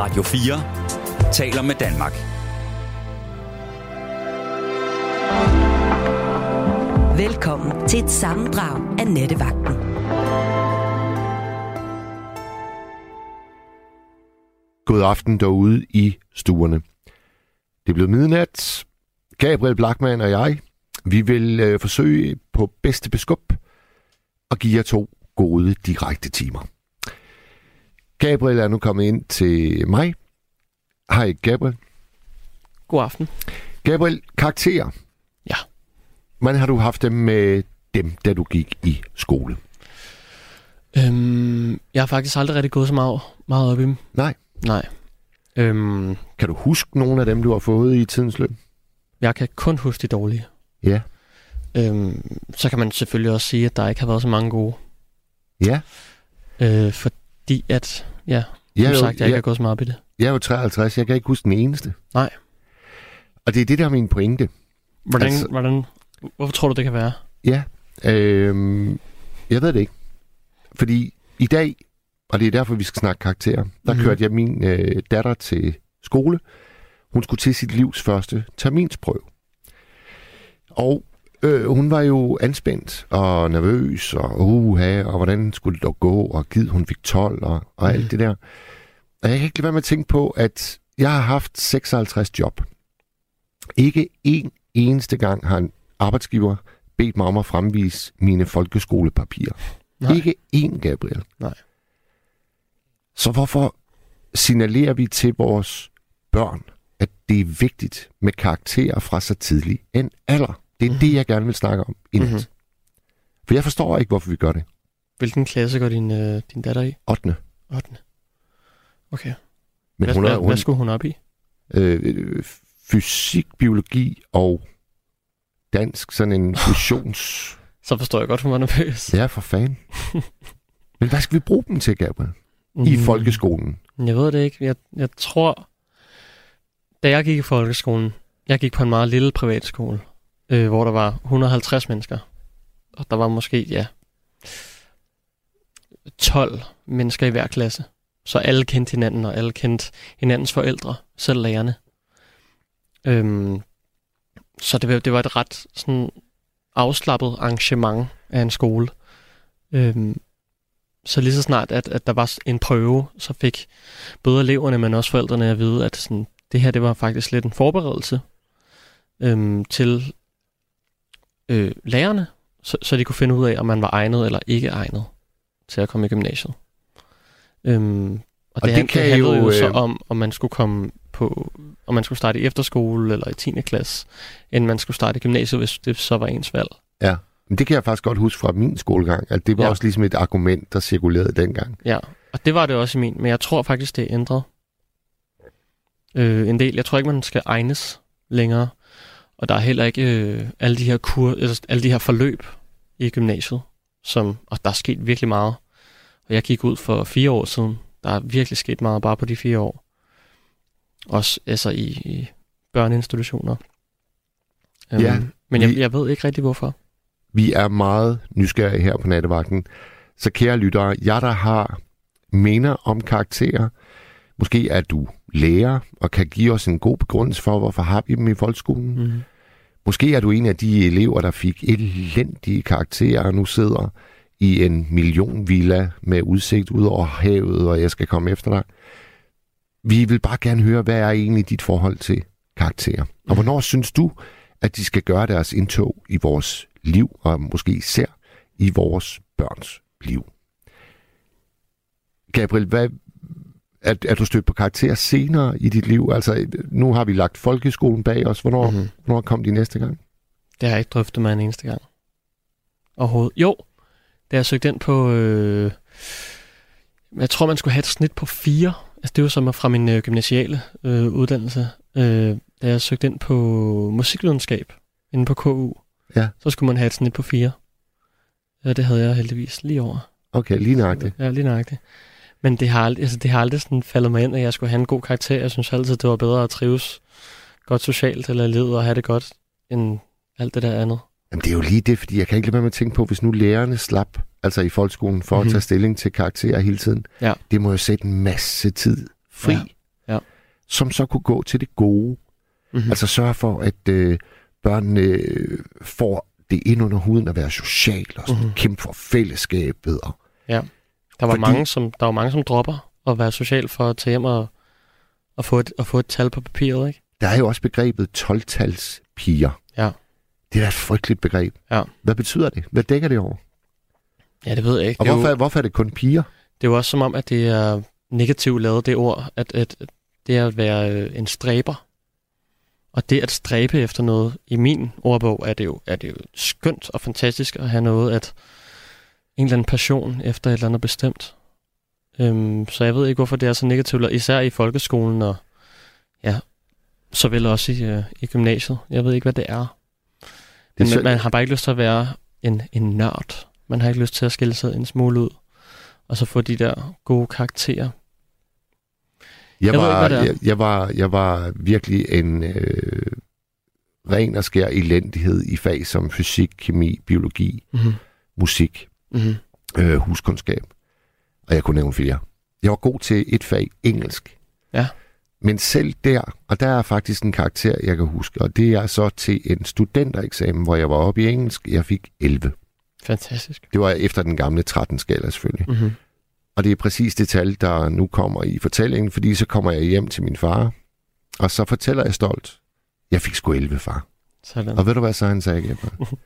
Radio 4 taler med Danmark. Velkommen til et sammendrag af Nettevagten. God aften derude i stuerne. Det er blevet midnat. Gabriel Blackman og jeg, vi vil øh, forsøge på bedste beskub at give jer to gode direkte timer. Gabriel er nu kommet ind til mig. Hej Gabriel. God aften. Gabriel, karakterer. Ja. Hvordan har du haft dem med dem, da du gik i skole? Øhm, jeg har faktisk aldrig rigtig gået så meget, meget op i dem. Nej. Nej. Øhm, Kan du huske nogle af dem, du har fået i tidens løb? jeg kan kun huske de dårlige. Ja. Øhm, så kan man selvfølgelig også sige, at der ikke har været så mange gode. Ja. Øh, fordi at, ja, som Jeg jo, sagt, jeg ikke jeg, har gået så meget op i det. jeg er jo 53, jeg kan ikke huske den eneste. Nej. Og det er det, der er min pointe. Hvordan, Altså- hvordan, hvorfor tror du, det kan være? Ja, øhm, jeg ved det ikke. Fordi i dag, og det er derfor, vi skal snakke karakterer, der mm-hmm. kørte jeg min øh, datter til skole. Hun skulle til sit livs første terminsprøve. Og øh, hun var jo anspændt og nervøs, og uha, og hvordan skulle det dog gå, og givet hun fik 12, og, og alt det der. Og jeg kan ikke lade være med at tænke på, at jeg har haft 56 job. Ikke en eneste gang har en arbejdsgiver bedt mig om at fremvise mine folkeskolepapirer. Nej. Ikke én, Gabriel. Nej. Så hvorfor signalerer vi til vores børn, at det er vigtigt med karakterer fra så tidlig en alder? Det er mm-hmm. det, jeg gerne vil snakke om i nat. Mhm. For jeg forstår ikke, hvorfor vi gør det. Hvilken klasse går din, øh, din datter i? 8. 8. Okay. Men hvad, hun er, hun, hvad skulle hun op i? øh, øh, fysik, biologi og dansk, sådan en fusions... Så forstår jeg godt, hun var nervøs. Ja, for fanden. Men hvad skal vi bruge dem til, Gabriel? I Mm, folkeskolen? Jeg ved det ikke. Jeg, jeg tror, da jeg gik i folkeskolen, jeg gik på en meget lille privatskole, øh, hvor der var 150 mennesker. Og der var måske, ja, 12 mennesker i hver klasse. Så alle kendte hinanden, og alle kendte hinandens forældre, selv lærerne. Øhm, så det, var- det var et ret sådan afslappet arrangement af en skole. Øhm, så lige så snart, at, at der var en prøve, så fik både eleverne, men også forældrene at vide, at sådan, det her det var faktisk lidt en forberedelse øhm, til øh, lærerne, så, så de kunne finde ud af, om man var egnet eller ikke egnet til at komme i gymnasiet. Øhm, og, Og det, det kan det handlede jo, jo, så øh, om, om man skulle komme på, om man skulle starte i efterskole eller i 10. klasse, end man skulle starte i gymnasiet, hvis det så var ens valg. Ja. Men det kan jeg faktisk godt huske fra min skolegang, at det var ja. Ja. også ligesom et argument, der cirkulerede dengang. Ja, og det var det også i min, men jeg tror faktisk, det er ændret øh, en del. Jeg tror ikke, man skal egnes længere, og der er heller ikke øh, alle, de her kur, eller, alle de her forløb i gymnasiet, som, og der er sket virkelig meget. Og jeg gik ud for fire år siden. Der er virkelig sket meget bare på de fire år. Også altså i, i børneinstitutioner. Øhm, Ja, men jeg, vi- jeg ved ikke rigtig, hvorfor. Vi er meget nysgerrige her på nattevagten. Så kære lyttere, jeg der har mener om karakterer, måske er du lærer og kan give os en god begrundelse for, hvorfor har vi dem i folkeskolen. Mm. Måske er du en af de elever, der fik elendige karakterer og nu sidder i en millionvilla med udsigt ud over havet, og jeg skal komme efter dig. Vi vil bare gerne høre, hvad er egentlig dit forhold til karakterer? Og hvornår synes du, at de skal gøre deres indtog i vores liv, og måske især i vores børns liv? Gabriel, hvad, er, er du stødt på karakterer senere i dit liv? Altså, nu har vi lagt folkeskolen bag os. Hvornår, Mhm. mm-hmm. hvornår kom de næste gang? Det har jeg ikke drøftet med en eneste gang. Overhovedet. Jo, da jeg søgte ind på... Øh, jeg tror, man skulle have et snit på 4. Altså, det var som fra min øh, gymnasiale øh, uddannelse. Øh, da jeg søgte ind på musikvidenskab inde på KU, Ja. så skulle man have et snit på 4. Ja, det havde jeg heldigvis lige over. Okay, lige nøjagtigt. Ja, lige nøjagtigt. Men det har, aldrig, altså, det har aldrig sådan faldet mig ind, at jeg skulle have en god karakter. Jeg synes altid, det var bedre at trives godt socialt eller livet og have det godt, end alt det der andet. Jamen, det er jo lige det, fordi jeg kan ikke lade være med at tænke på, hvis nu lærerne slap, altså i folkeskolen, for mm-hmm. Mhm. at tage stilling til karakterer hele tiden, Ja. det må jo sætte en masse tid fri ja. Ja. som så kunne gå til det gode. Mm-hmm. Altså sørge for, at øh, børnene øh, får det ind under huden at være social og sådan, Mhm. kæmpe for fællesskabet. Og, Der var, Fordi- mange, som, der var mange, som dropper at være social for at tage hjem og, og, få, et, og få et tal på papiret, ikke? der er jo også begrebet 12-tals piger. Ja. Det er da et frygteligt begreb. Ja. Hvad betyder det? Hvad dækker det over? Ja, det ved jeg ikke. Og Det hvorfor, jo, hvorfor er det kun piger? det er jo også som om, at det er negativt lavet, det ord, at, at at det er at være øh, en stræber. Og det at stræbe efter noget, i min ordbog, er det jo, er det jo skønt og fantastisk at have noget, at en eller anden passion efter et eller andet bestemt. Øhm, så jeg ved ikke, hvorfor det er så negativt, især i folkeskolen, og ja, såvel også i, øh, i gymnasiet. Jeg ved ikke, hvad det er. Men så- man, har bare ikke lyst til at være en, en nørd. Man har ikke lyst til at skille sig en smule ud, og så få de der gode karakterer. Jeg, Jeg var, ikke, det er. jeg, jeg, var, jeg var virkelig en øh, ren og skær elendighed i fag som fysik, kemi, biologi, Mm-hmm. musik, Mm-hmm. øh, huskundskab. Og jeg kunne nævne flere. Jeg var god til et fag, engelsk. Ja. Men selv der, og der er faktisk en karakter, jeg kan huske, og det er så til en studentereksamen, hvor jeg var oppe i engelsk. Jeg fik 11. Fantastisk. Det var efter den gamle 13-skala selvfølgelig. Mm-hmm. Og det er præcis det tal, der nu kommer i fortællingen, fordi så kommer jeg hjem til min far, og så fortæller jeg stolt, jeg fik sgu 11, far. Sådan. Og ved du hvad så han sagde, Gebhard?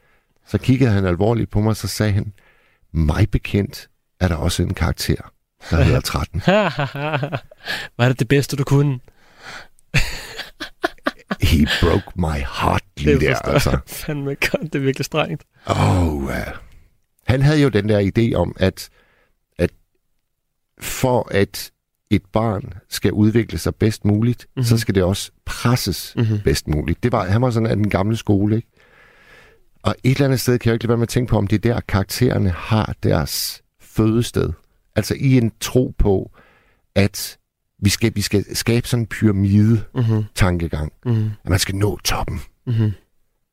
Så kiggede han alvorligt på mig, så sagde han, mig bekendt er der også en karakter, der hedder 13. Var det det bedste, du kunne? He broke my heart lige der, forstår altså. fandme godt. Det er virkelig strengt. Oh, uh. Han havde jo den der idé om, at, at for at et barn skal udvikle sig bedst muligt, Mhm. mm-hmm. så skal det også presses Mm-hmm. bedst muligt. Det var, han var sådan af den gamle skole, ikke? Og et eller andet sted kan jeg jo ikke lade være med at tænke på, om det er der, karaktererne har deres fødested. Altså i en tro på, at vi skal, vi skal skabe sådan en pyramide-tankegang. Mm-hmm. Mm-hmm. At man skal nå toppen. Mm-hmm.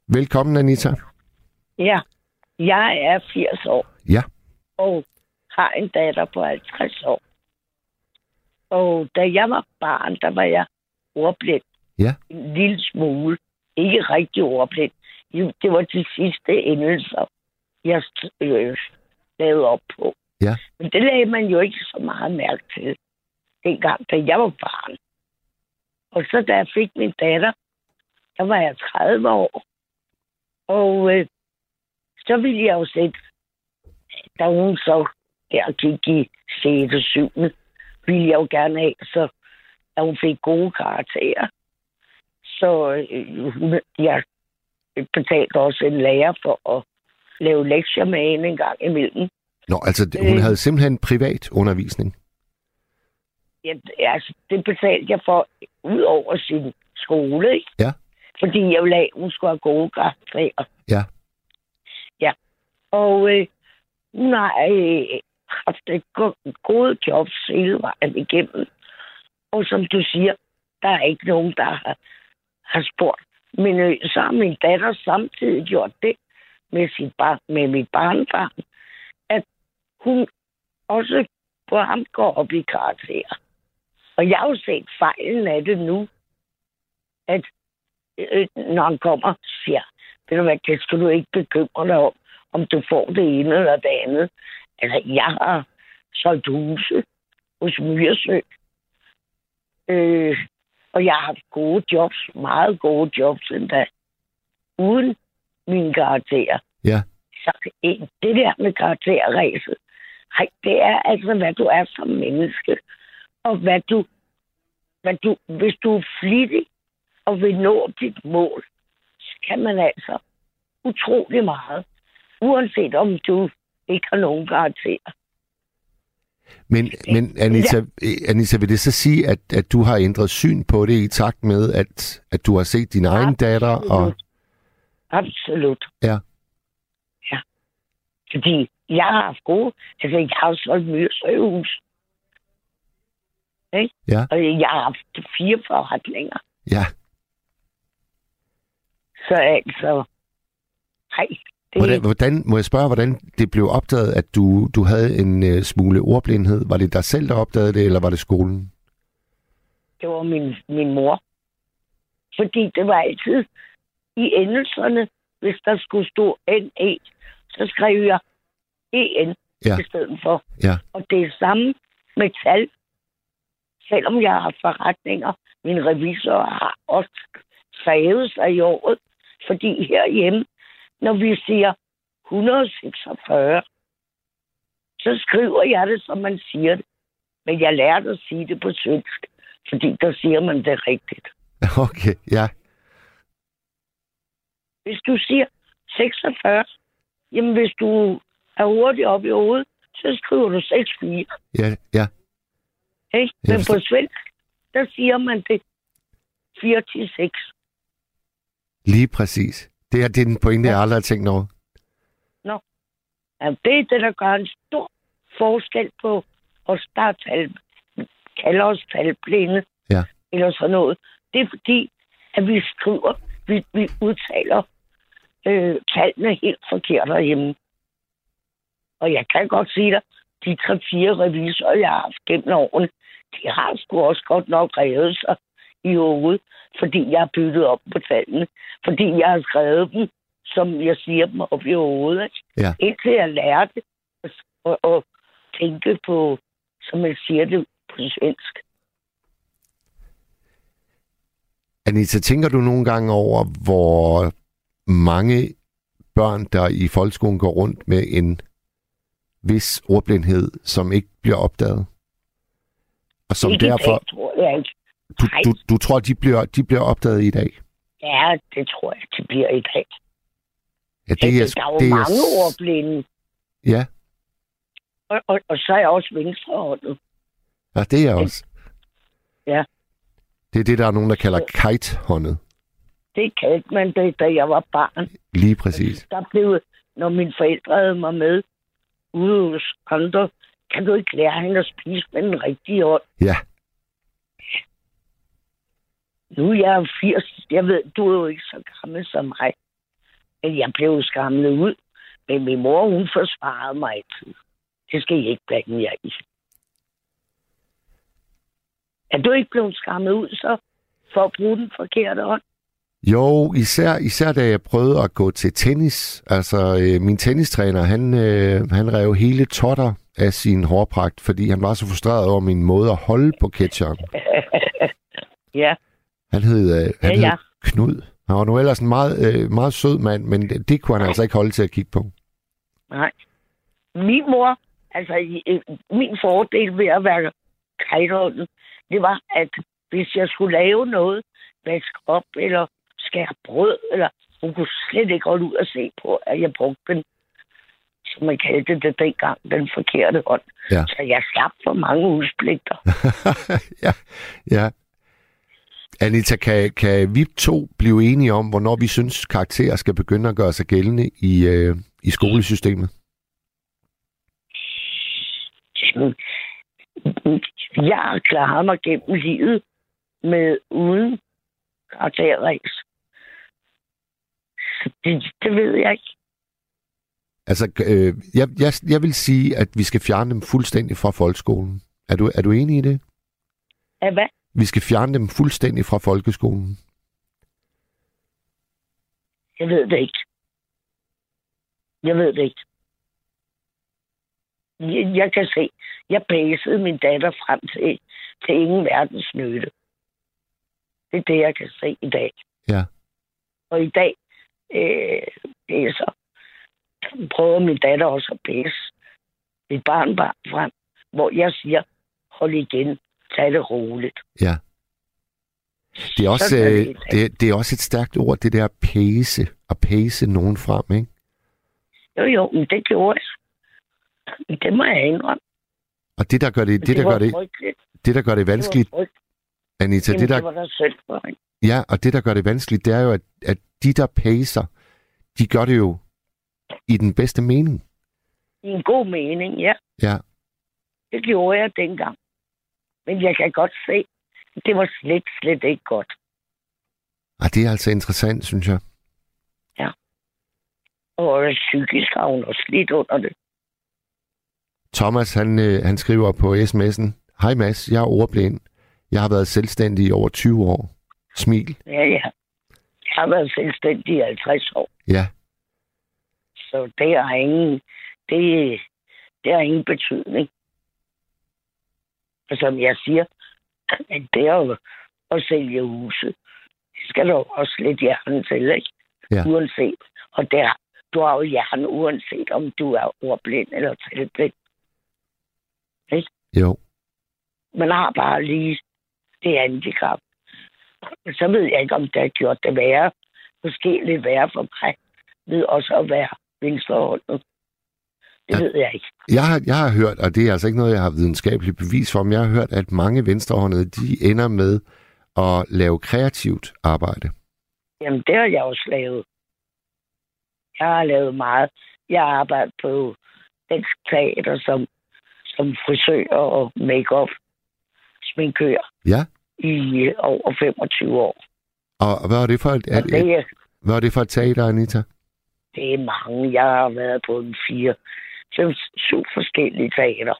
Velkommen, Anita. Ja, jeg er 80 år. Ja. Og har en datter på 50 år. Og da jeg var barn, der var jeg ordblind. Ja. En lille smule. Ikke rigtig ordblind. Det var de sidste endelser, jeg øh, lavede op på. Ja. Men det lagde man jo ikke så meget mærke til dengang, da jeg var barn. Og så da jeg fik min datter, der var jeg 30 år. Og øh, så ville jeg jo sætte, da hun så der gik i 6. og 7. ville jeg jo gerne have, så at hun fik gode karakterer. Så øh, hun, jeg betalte også en lærer for at lave lektier med hende en gang imellem. Nå, altså hun Øh. havde simpelthen privat undervisning. Ja, altså, det betalte jeg for ud over sin skole, ikke? Ja. Fordi jeg ville have, hun skulle have gode karakterer. Ja. Ja. Og øh, hun har øh, haft et go- gode jobs hele vejen igennem. Og som du siger, der er ikke nogen, der har, har spurgt. Men øh, så har min datter samtidig gjort det med, sit bar- med mit barnbarn, at hun også på ham går op i karakter. Og jeg har jo set fejlen af det nu, at øh, når han kommer siger, ved du hvad, det skal du ikke bekymre dig om, om du får det ene eller det andet. Altså, jeg har solgt huse hos Myresø. Øh, og jeg har haft gode jobs, meget gode jobs endda, uden mine karakterer. Ja. Så det der med karakterræset, hej, det er altså, hvad du er som menneske. Og hvad du, hvad du, hvis du er flittig og vil nå dit mål, så kan man altså utrolig meget. Uanset om du ikke har nogen karakterer. Men, men Anita, ja. Anita, vil det så sige, at, at du har ændret syn på det i takt med, at, at du har set din egen datter? Og, Absolut. Ja. Ja. Fordi jeg har haft gode... Altså, jeg har solgt Myrsøhus. Ikke? Ja. Og jeg har haft fire forretninger. ja, Så altså... Hej. Det, hvordan, hvordan, må jeg spørge, hvordan det blev opdaget, at du, du havde en uh, smule ordblindhed? Var det dig selv, der opdagede det, eller var det skolen? Det var min, min mor. Fordi det var altid i endelserne, hvis der skulle stå N-E, så skrev jeg E-N Ja. i stedet for. Ja. Og det er samme med tal. Selvom jeg har forretninger, min revisor har også skrevet sig i året. Fordi herhjemme, når vi siger 146, så skriver jeg det, som man siger det. Men jeg lærte at sige det på svensk, fordi der siger man det rigtigt. Okay, ja. Hvis du siger 46, jamen hvis du er hurtigt op i hovedet, så skriver du 64. Ja, ja. Ikke? Men forstår. på svensk, der siger man det 4 til 6. Lige præcis. Det er, det den pointe, jeg aldrig har tænkt over. Ja, det er det, der gør en stor forskel på os, der er tal, kalder os talblinde. Ja. Eller sådan noget. Det er fordi, at vi skriver, vi, vi udtaler øh, tallene helt forkert derhjemme. Og jeg kan godt sige dig, de tre-fire revisorer, jeg har haft gennem årene, de har sgu også godt nok revet sig i hovedet, fordi jeg har byttet op på tallene. Fordi jeg har skrevet dem, som jeg siger dem op i hovedet. Ikke? Ja. Indtil jeg lærte at, at, at tænke på, som jeg siger det på svensk. Anita, tænker du nogle gange over, hvor mange børn, der i folkeskolen går rundt med en vis ordblindhed, som ikke bliver opdaget? Og som Ikke derfor, dag, tror jeg ikke. Du, Nej. du, du tror, de bliver, de bliver opdaget i dag? Ja, det tror jeg, det bliver i dag. Ja, Det er, er, der er jo det er, mange ordblinde. Ja, Og, og, og så er jeg også venstrehåndet. ja, det er jeg også. Ja. Det er det, der er nogen, der kalder kite-håndet. Det kaldte man det, da jeg var barn. Lige præcis. Der blev, når mine forældre havde mig med ude hos andre, kan du ikke lære hende at spise med den rigtige hånd. Ja, Nu er jeg 80. Jeg ved, du er jo ikke så gammel som mig. Men jeg blev jo skamlet ud. Men min mor, hun forsvarede mig altid. Det skal I ikke blande jer i. Er du ikke blevet skammet ud så for at bruge den forkerte hånd? Jo, især, især da jeg prøvede at gå til tennis. Altså, øh, min tennistræner, han, øh, han rev hele totter af sin hårpragt, fordi han var så frustreret over min måde at holde på ketchup. Ja, Han hed, øh, han Ja, hed ja. Knud. Han var nu ellers en meget, øh, meget sød mand, men det, det kunne han altså ikke holde til at kigge på. nej. Min mor, altså i- min fordel ved at være kajtånden, det var, at hvis jeg skulle lave noget, vaske op eller skære brød, eller hun kunne slet ikke holde ud og se på, at jeg brugte den, som man kaldte det dengang, den forkerte hånd. Ja. Så jeg slap for mange udspligter. ja, ja. Anita, kan, kan vi to blive enige om, hvornår vi synes, karakterer skal begynde at gøre sig gældende i, øh, i skolesystemet? Jeg har klaret mig gennem livet med uden karakterræs. Det, det ved jeg ikke. Altså, øh, jeg, jeg, jeg vil sige, at vi skal fjerne dem fuldstændig fra folkeskolen. Er du, er du enig i det? Af hvad? Vi skal fjerne dem fuldstændig fra folkeskolen. Jeg ved det ikke. Jeg ved det ikke. Jeg, jeg kan se, jeg pæsede min datter frem til, til ingen verdens nytte. Det er det, jeg kan se i dag. Ja. Og i dag øh, pæser, prøver min datter også at pæse et barnbarn frem, hvor jeg siger, hold igen, tag det roligt. Ja. Det er, også, det øh, det, det er også et stærkt ord, det der pæse. At pæse nogen frem, ikke? Jo, jo, men det gjorde jeg. Det må jeg indrømme. Og det, der gør det, det, der var gør det, det, der gør det Det vanskeligt, frygteligt. Anita, Jamen, det der, det var der selv for, ikke? ja, og det, der gør det vanskeligt, det er jo, at, at de, der pæser, de gør det jo i den bedste mening. I en god mening, ja. Ja, Det gjorde jeg dengang. Men jeg kan godt se, at det var slet, slet ikke godt. og det er altså interessant, synes jeg. Og psykisk har hun også lidt under det. Thomas, han, øh, han skriver på sms'en, Hej Mads, jeg er ordblind. Jeg har været selvstændig i over 20 år. Smil. Ja, ja. Jeg har været selvstændig i 50 år, Ja, så det har ingen, det, det har ingen betydning. Og som jeg siger, at det er at sælge huse. Det skal du også lidt hjerne til, ikke? Ja. Uanset. Og der, du har jo hjerne, uanset om du er ordblind eller talblind. jo. Man har bare lige det handicap. Så ved jeg ikke, om det har gjort det værre. Måske lidt værre for mig ved også at være venstrehåndet. Det Ja. ved jeg ikke. Jeg har, jeg har hørt, og det er altså ikke noget, jeg har videnskabeligt bevis for, men jeg har hørt, at mange venstrehåndede, de ender med at lave kreativt arbejde. Jamen, det har jeg også lavet. Jeg har lavet meget. Jeg har arbejdet på dansk teater som, som frisør og make-up sminkør Ja. i over 25 år. Og hvad var det for et, et, det, et, er- hvad var det for et teater, Anita? det er mange. Jeg har været på en fire, fem, syv forskellige teater.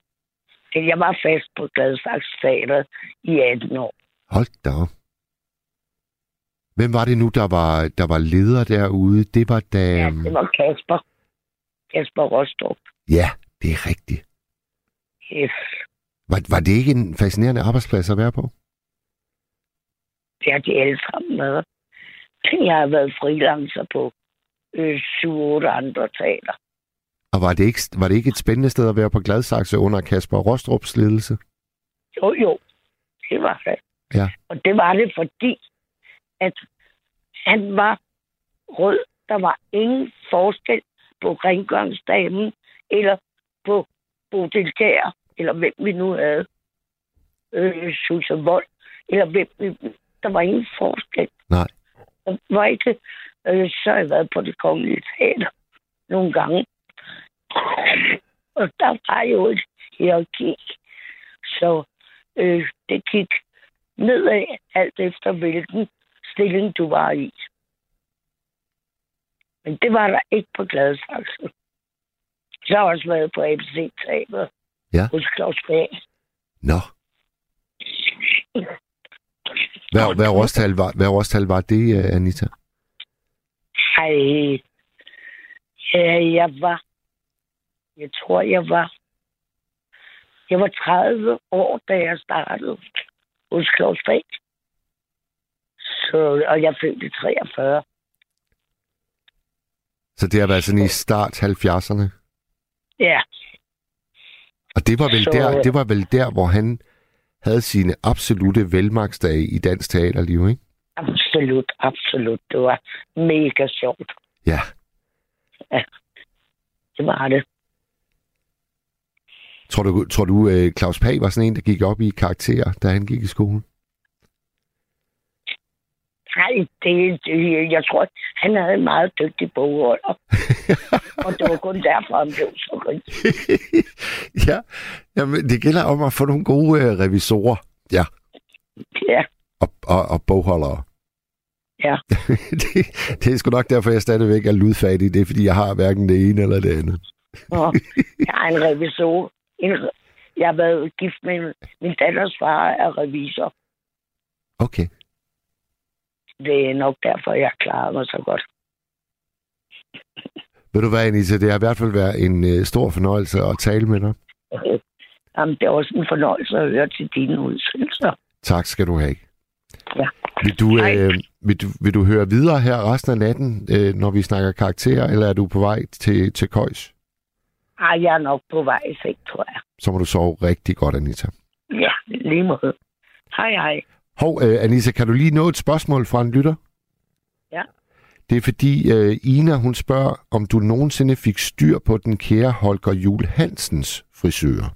Jeg var fast på Gladsaxe Teater i 18 år. Hold da op. Hvem var det nu, der var, der var leder derude? Det var da... Ja, det var Kasper. Kasper Rostrup. Ja, det er rigtigt. Yes. Var, var det ikke en fascinerende arbejdsplads at være på? Det har de alle sammen med. Jeg har været freelancer på øh, 7-8 andre teater. Og var det, ikke, var det ikke et spændende sted at være på Gladsaxe under Kasper Rostrups ledelse? Jo, jo. Det var det. Ja. Og det var det, fordi at han var rød. Der var ingen forskel på rengøringsdamen eller på Bodil Kjær, eller hvem vi nu havde. Øh, Susse Vold, eller hvem vi... Der var ingen forskel. Nej. Der var ikke... Øh, så har jeg været på det kongelige teater nogle gange. Og der var jo et hierarki. Så øh, det gik nedad, alt efter hvilken stilling du var i. Men det var der ikke på Gladsaxe. Så har jeg også været på ABC Teater Ja. hos Claus Bag. Nå. Hvad, hvad, årstal var, hvad årstal var det, øh, Anita? Ej, ja, jeg var, jeg tror, jeg var, jeg var 30 år, da jeg startede hos Claus Bag. Så, og jeg fødte 43. Så det har været sådan i start 70'erne. Ja, Og det var, vel Så- der, det var vel der, hvor han havde sine absolute velmagsdage i dansk teaterliv, ikke? absolut, absolut. Det var mega sjovt. Ja. Det var det. Tror du, tror du øh, Claus Pag var sådan en, der gik op i karakterer, da han gik i skole? Nej, det, det, jeg tror, han havde en meget dygtig bogholder. og det var kun derfor, han blev så rig. ja, Jamen, det gælder om at få nogle gode øh, revisorer. Ja, Ja, og, og, og bogholdere. Ja. det, det er sgu nok derfor, jeg stadigvæk er ludfattig. Det er, fordi jeg har hverken det ene eller det andet. og jeg er en revisor. En, jeg har været gift med min datters far er revisor. Okay. Det er nok derfor, jeg klarer mig så godt. Ved du hvad, Anita? Det har i hvert fald været en øh, stor fornøjelse at tale med dig. Jamen, det er også en fornøjelse at høre til dine udsendelser. Tak skal du have. Ja. Vil du, Hej. øh, vil, du, vil du høre videre her resten af natten, øh, når vi snakker karakterer, eller er du på vej til, til Køjs? Ej, jeg er nok på vej i seng, tror jeg. Så må du sove rigtig godt, Anita. Ja, lige måde. Hej, hej. Hov, øh, Anita, kan du lige nå et spørgsmål fra en lytter? Ja. Det er fordi øh, Ina, hun spørger, om du nogensinde fik styr på den kære Holger Jul Hansens frisør.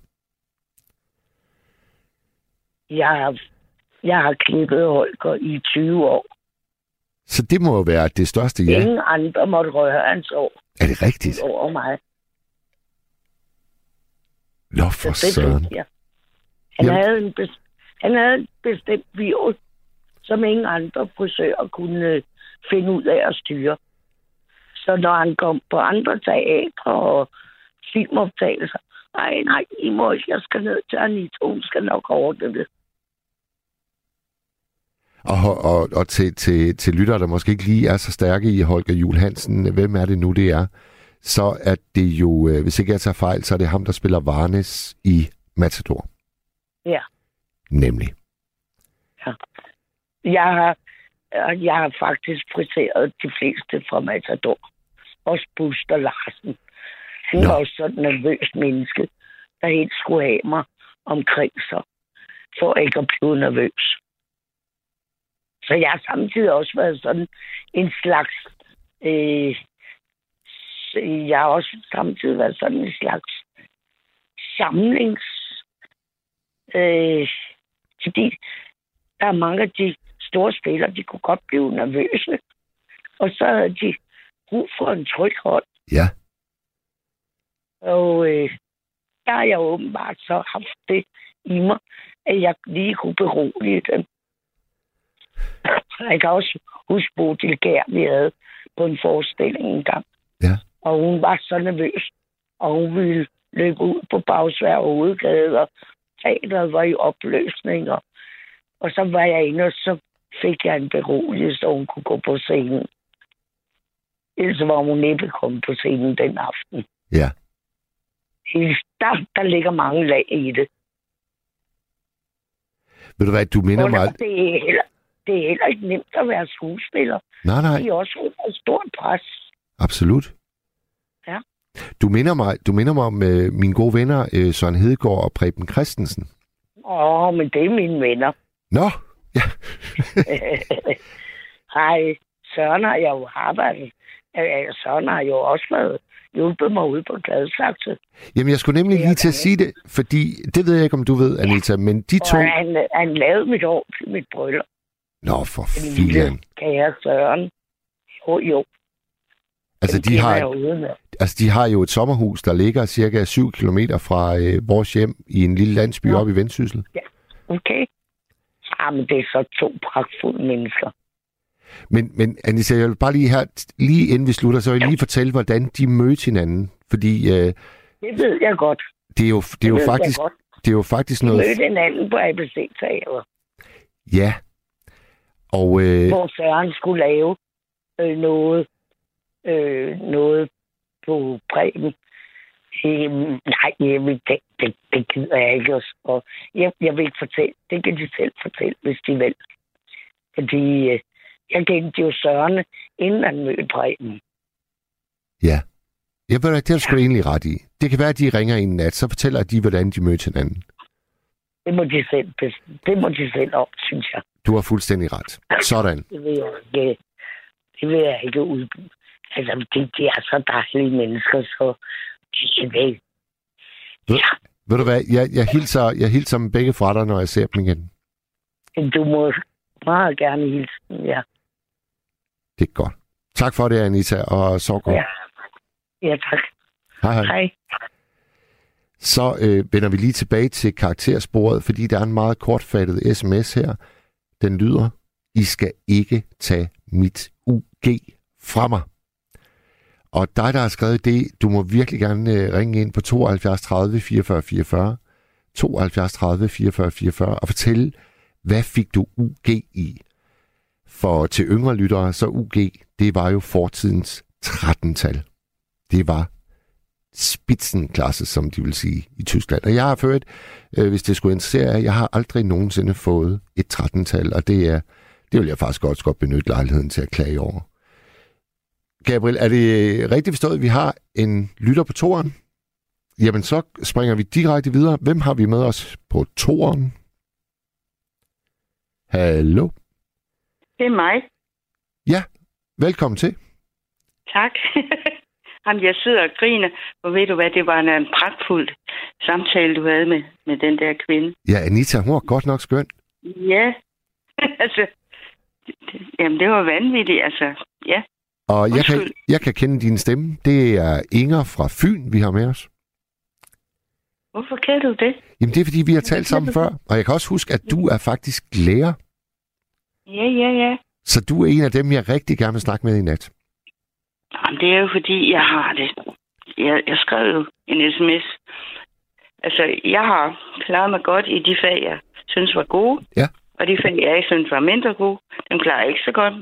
Jeg har, jeg har klippet Holger i 20 år. Så det må jo være det største. Ja. Ingen andre måtte røre hans år Er det rigtigt? over mig. Nå, for søren. jeg. Han Jamen- havde, en bes- han havde en bestemt virus, som ingen andre frisører kunne øh, finde ud af at styre. Så når han kom på andre teatre og filmoptagelser, nej, nej, I må jeg skal ned til Anita, hun skal nok ordne det. Og, og, og til, til, til lyttere, der måske ikke lige er så stærke i Holger Jul Hansen, hvem er det nu, det er? Så er det jo, øh, hvis ikke jeg tager fejl, så er det ham, der spiller Varnes i Matador. Ja. Nemlig. Jeg har, øh, jeg har faktisk friseret de fleste fra Matador. Også Buster Larsen. Han Nå. var også sådan en nervøs menneske, der helt skulle have mig omkring sig, for ikke at blive nervøs. Så jeg har samtidig også været sådan en slags... Øh, jeg har også samtidig været sådan en slags samlings... Øh, fordi der er mange af de store spillere, de kunne godt blive nervøse. Og så havde de brug for en tryg hånd. Ja. Og øh, der har jeg åbenbart så haft det i mig, at jeg lige kunne berolige dem. Jeg kan også huske Bodil Gær, vi havde på en forestilling en gang. Ja. Og hun var så nervøs, og hun ville løbe ud på Bagsvær og Hovedgade, og teateret var i opløsninger. Og så var jeg inde, og så fik jeg en beroligelse, så hun kunne gå på scenen. Ellers var hun næppe kommet på scenen den aften. Ja. Der, der ligger mange lag i det. Ved du hvad, du minder Og mig... det, er heller, det er heller ikke nemt at være skuespiller. Nej, nej, De er også under et stort pres. absolut. Ja. Du minder mig, du minder mig om uh, mine gode venner, uh, Søren Hedegaard og Preben Christensen. Åh, men det er mine venner. Nå, ja. Hej, Søren har jeg jo arbejdet. Øh, Søren har jo også været hjulpet mig ude på Gladsaxe. Jamen, jeg skulle nemlig lige til at sige det, fordi det ved jeg ikke, om du ved, Anita, men de to... Og han, han lavede mit år til mit bryllup. Nå, for filan. kære Søren. Jo, jo. Altså, de har, altså, de har jo et sommerhus, der ligger cirka 7 km fra øh, vores hjem i en lille landsby Nå. oppe i Vendsyssel. Okay. Ah, men det er så to pragtfulde mennesker. Men, men Anita, jeg vil bare lige her, lige inden vi slutter, så vil jeg lige fortælle, hvordan de mødte hinanden. Fordi øh, Det ved jeg godt. det er jo, det er jo faktisk, det er jo faktisk noget... mødte hinanden på ABC-teater, Ja. Og øh, hvor Søren skulle lave øh, noget, øh, noget på Preben. Øhm, nej, jeg vil, det, det, det gider jeg ikke. også. Og jeg, jeg vil ikke fortælle. Det kan de selv fortælle, hvis de vil. Fordi øh, jeg kendte jo Søren, inden han mødte Preben. ja. Jeg ved ikke, det har du da egentlig ret i. Det kan være, at de ringer en nat, så fortæller de, hvordan de mødte hinanden. Det må de selv, det må de selv om, synes jeg. Du har fuldstændig ret. Sådan. Det vil jeg ikke, det vil jeg ikke ud. Altså, de, de er så dejlige mennesker, så de vil. Ved du hvad, jeg, jeg, hilser, jeg hilser dem begge fra dig, når jeg ser dem igen. Du må meget gerne hilse dem, ja. Det er godt. Tak for det, Anita, og så godt. Ja, ja tak. Hej, hej. Hej. Så øh, vender vi lige tilbage til karaktersporet, fordi der er en meget kortfattet sms her. Den lyder, I skal ikke tage mit UG fra mig. Og dig, der har skrevet det, du må virkelig gerne øh, ringe ind på 72 30 44 44, 72 30 44 44 og fortælle, hvad fik du UG i? For til yngre lyttere, så UG, det var jo fortidens 13-tal. Det var spitsenklasse, som de vil sige i Tyskland. Og jeg har ført, øh, hvis det skulle interessere jer, jeg har aldrig nogensinde fået et 13-tal, og det er, det vil jeg faktisk godt, godt benytte lejligheden til at klage over. Gabriel, er det rigtigt forstået, at vi har en lytter på toren? Jamen, så springer vi direkte videre. Hvem har vi med os på toren? Hallo? Det er mig. Velkommen til. Tak. Jamen, jeg sidder og griner, og ved du hvad, det var en, en pragtfuld samtale, du havde med, med den der kvinde. Ja, Anita, hun er godt nok skøn. Ja, altså, jamen det var vanvittigt, altså, ja. Og jeg kan, jeg kan kende din stemme. Det er Inger fra Fyn, vi har med os. Hvorfor kan du det? Jamen, det er, fordi vi har talt sammen før. Og jeg kan også huske, at du er faktisk lærer. Ja, ja, ja. Så du er en af dem, jeg rigtig gerne vil snakke med i nat. Jamen, det er jo fordi, jeg har det. Jeg, jeg skrev jo en sms. Altså, jeg har klaret mig godt i de fag, jeg synes var gode. Ja. Og Og de fag, jeg synes var mindre gode, dem klarer jeg ikke så godt,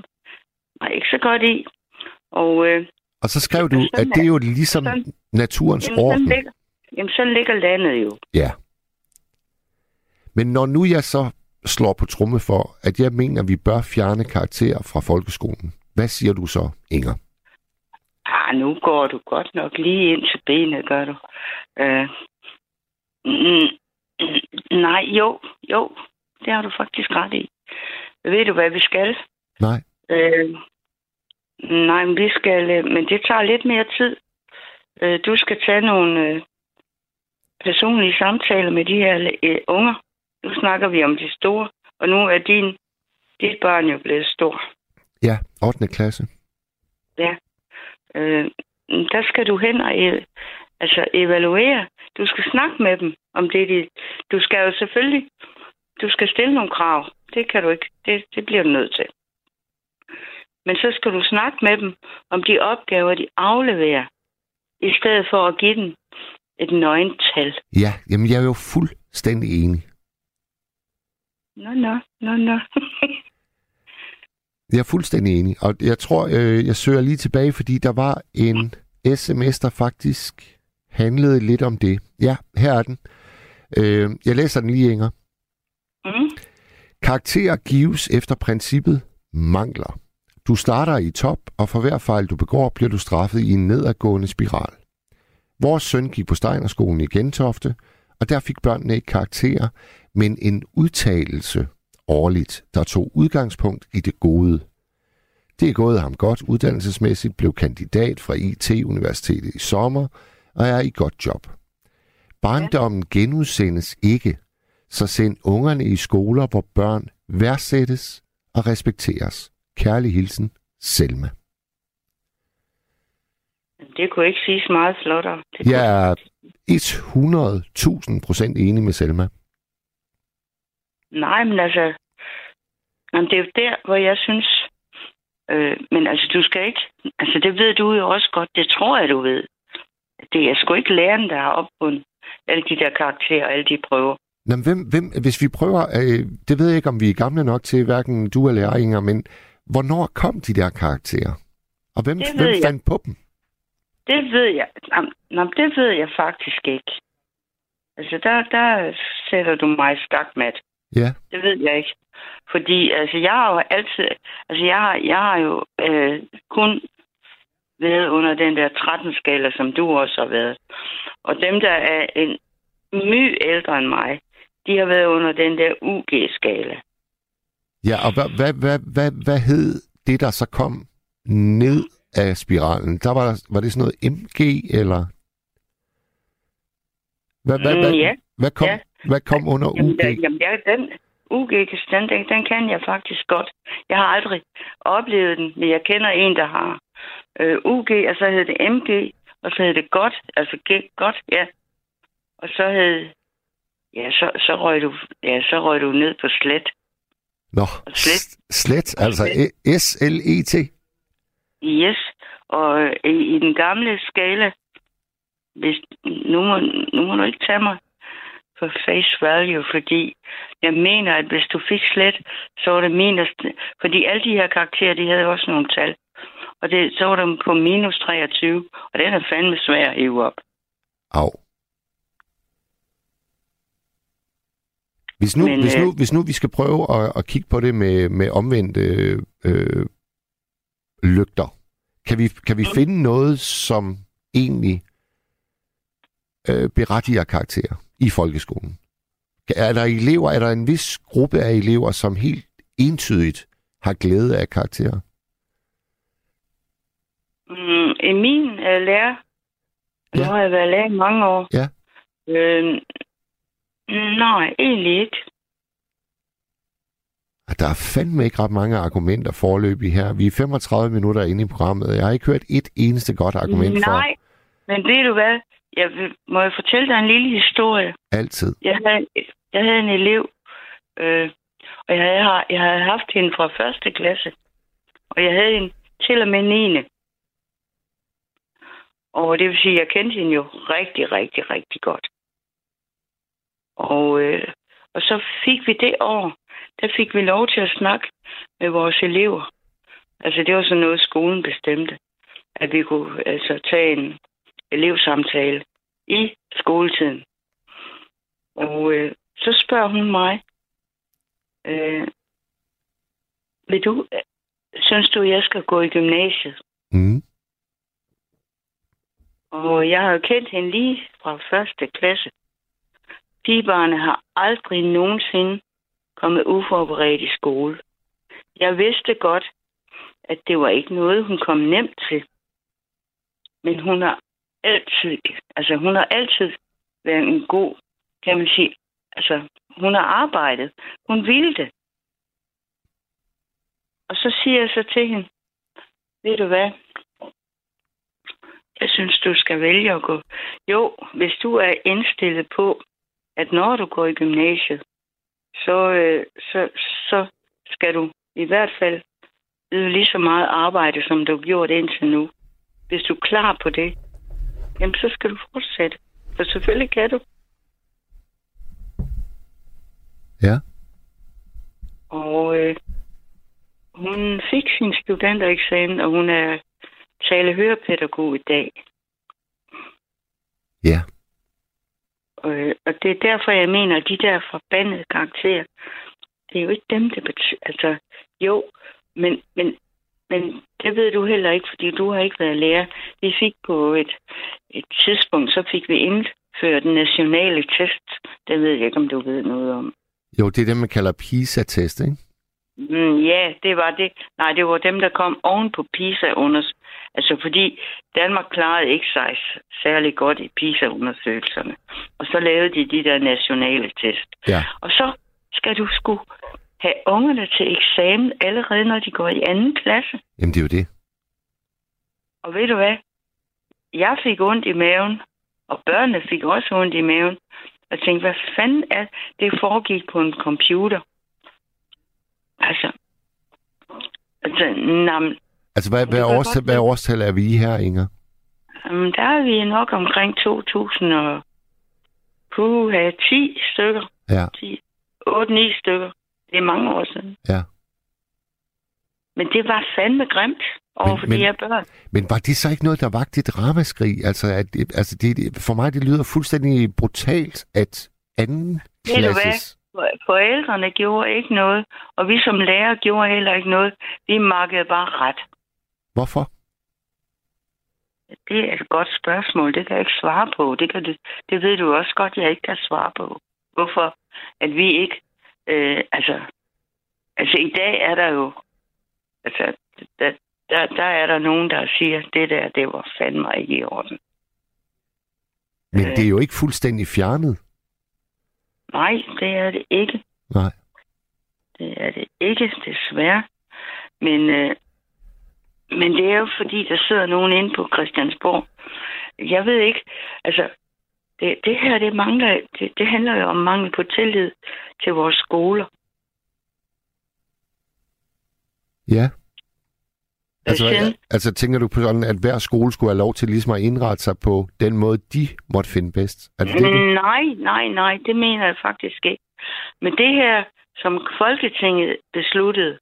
var ikke så godt i. Og øh, Og så skrev du, Sådan at det er jo ligesom sådan- naturens jamen, sådan orden. ligger, jamen, sådan ligger landet jo. Ja. Men når nu jeg så slår på tromme for, at jeg mener, at vi bør fjerne karakterer fra folkeskolen, hvad siger du så, Inger? Ah, nu går du godt nok lige ind til benet, gør du. Øh, mm, mm, nej, jo, jo, det har du faktisk ret i. Ved du, hvad vi skal? Nej. Øh, nej, men vi skal, øh, men det tager lidt mere tid. Øh, du skal tage nogle øh, personlige samtaler med de her unger. Nu snakker vi om de store, og nu er din, dit barn jo blevet stor. Ja, 8. klasse. Øh, der skal du hen og altså evaluere. Du skal snakke med dem om det. De, du skal jo selvfølgelig du skal stille nogle krav. Det kan du ikke. Det, det bliver du nødt til. Men så skal du snakke med dem om de opgaver, de afleverer, i stedet for at give dem et nøgental. Ja, jamen jeg er jo fuldstændig enig. Nå, nå, nå, nå. Jeg er fuldstændig enig. Og jeg tror, øh, jeg søger lige tilbage, fordi der var en sms, der faktisk handlede lidt om det. Ja, her er den. Øh, jeg læser den lige, Inger. mm. Karakterer gives efter princippet mangler. Du starter i top, og for hver fejl du begår, bliver du straffet i en nedadgående spiral. Vores søn gik på Steinerskolen i Gentofte, og der fik børnene ikke karakterer, men en udtalelse årligt, der tog udgangspunkt i det gode. Det er gået ham godt uddannelsesmæssigt, blev kandidat fra IT-universitetet i sommer og er i godt job. Barndommen genudsendes ikke, så send ungerne i skoler, hvor børn værdsættes og respekteres. Kærlig hilsen, Selma. Det kunne ikke siges meget flottere. Det Jeg er 100.000 procent enig med Selma. Nej, men altså... Jamen, det er jo der, hvor jeg synes... Øh, men altså, du skal ikke... Altså, det ved du jo også godt. Det tror jeg, du ved. Det er sgu ikke læreren, der har opfundet alle de der karakterer og alle de prøver. Nå, men hvem, hvem, hvis vi prøver, øh, det ved jeg ikke, om vi er gamle nok til, hverken du eller jeg, Inger, men hvornår kom de der karakterer? Og hvem, hvem jeg. fandt på dem? Det ved jeg. Jamen, jamen, det ved jeg faktisk ikke. Altså, der, der sætter du mig skakmat. Ja, Det ved jeg ikke. Fordi altså, jeg har jo altid... Altså, jeg har, jeg har jo øh, kun været under den der 13-skala, som du også har været. Og dem, der er en my ældre end mig, de har været under den der UG-skala. Ja og hvad, hvad, hvad, hvad, hvad hed det, der så kom ned af spiralen? Der var, var det sådan noget MG, eller? Hvad, hvad, Mm, hvad, ja. hvad, kom, Ja. hvad kom under Jamen, UG? der, jamen ja, den UG, den, den, den kan jeg faktisk godt. Jeg har aldrig oplevet den, men jeg kender en, der har øh, UG, og så hed det MG, og så hed det godt, altså G, godt, ja. Og så hed, ja, så, så, røg du, ja, så røg du ned på slet. Nå, Slet. slet, altså E- S-L-E-T. Yes, og øh, i, i den gamle skala, hvis, nu, må, nu må du ikke tage mig for face value, fordi jeg mener, at hvis du fik slet, så var det minus, fordi alle de her karakterer, de havde også nogle tal. Og det, så var de på minus 23, og den er fandme svær at hive op. Au. Hvis nu, Men, hvis, øh, nu, hvis nu vi skal prøve at, at kigge på det med, med omvendte øh, lygter, kan vi, kan vi Mm. finde noget, som egentlig øh, berettiger karakterer i folkeskolen? Er der elever, er der en vis gruppe af elever, som helt entydigt har glæde af karakterer? Mm, I min uh, lærer. Ja. nu har jeg været lærer i mange år. Ja. Øh, nej, egentlig ikke. Og Der er fandme ikke ret mange argumenter forløbig her. Vi er 35 minutter inde i programmet. Jeg har ikke hørt et eneste godt argument for Nej, men ved du hvad? Jeg vil, må jeg fortælle dig en lille historie? altid. Jeg havde, jeg havde en elev, øh, og jeg havde, jeg havde haft hende fra første klasse, og jeg havde hende til og med 9. Og det vil sige, at jeg kendte hende jo rigtig, rigtig, rigtig godt. Og, øh, og så fik vi det år, der fik vi lov til at snakke med vores elever. Altså, det var sådan noget, skolen bestemte. At vi kunne altså tage en elevsamtale i skoletiden. Og øh, så spørger hun mig, øh, vil du, synes du, jeg skal gå i gymnasiet? Mm. Og jeg har jo kendt hende lige fra første klasse. Pigebarne har aldrig nogensinde kommet uforberedt i skole. Jeg vidste godt, at det var ikke noget, hun kom nemt til. Men hun har altid, altså hun har altid været en god, kan man sige, altså hun har arbejdet. Hun ville det. Og så siger jeg så til hende, ved du hvad, jeg synes, du skal vælge at gå. Jo, hvis du er indstillet på, at når du går i gymnasiet, så, øh, så, så skal du i hvert fald yde lige så meget arbejde, som du har gjort indtil nu. Hvis du er klar på det, jamen så skal du fortsætte. For selvfølgelig kan du. Ja. Og øh, hun fik sin studentereksamen, og hun er tale-hørepædagog i dag. Ja. Øh, og det er derfor, jeg mener, at de der forbandede karakterer, det er jo ikke dem, det betyder. Altså, jo, men, men, men det ved du heller ikke, fordi du har ikke været lærer. Vi fik på et, et tidspunkt, så fik vi indført den nationale test. Det ved jeg ikke, om du ved noget om. Jo, det er det, man kalder PISA-test, ikke? Mm, ja, det var det. Nej, det var dem, der kom oven på PISA under. Altså fordi Danmark klarede ikke sig særlig godt i PISA-undersøgelserne. Og så lavede de de der nationale test. Ja. Og så skal du sgu have ungerne til eksamen allerede, når de går i anden klasse. Jamen, det er jo det. Og ved du hvad? Jeg fik ondt i maven, og børnene fik også ondt i maven. Og tænkte, hvad fanden er det foregik på en computer? Altså, altså, nam, Altså, hvad, hvad, årstal, hvad årstal er vi i her, Inger? um, der er vi nok omkring 2000 og puha, 10 stykker. Ja, 10, 8-9 stykker. Det er mange år siden. ja. Men det var fandme grimt over for men- de her børn. Men var det så ikke noget, der vagte et ramaskrig? Altså, at, altså det, for mig det lyder fuldstændig brutalt, at anden klasses... For- Forældrene gjorde ikke noget, og vi som lærer gjorde heller ikke noget. Vi makkede bare ret. Hvorfor? Det er et godt spørgsmål. Det kan jeg ikke svare på. Det, kan du, det ved du også godt, jeg ikke kan svare på. Hvorfor? At vi ikke... Øh, altså, altså, i dag er der jo... Altså, der, der, der er der nogen, der siger, det der, det var fandme ikke i orden. Men Øh. det er jo ikke fuldstændig fjernet. Nej, det er det ikke. Nej. Det er det ikke, desværre. Men, øh, men det er jo fordi, der sidder nogen inde på Christiansborg. Jeg ved ikke, altså, det, det her, det mangler, det, det handler jo om mangel på tillid til vores skoler. Ja. Altså, altså tænker du på sådan, at hver skole skulle have lov til ligesom at indrette sig på den måde, de måtte finde bedst? Er det det, det? Nej, nej, nej, det mener jeg faktisk ikke. Men det her, som Folketinget besluttede,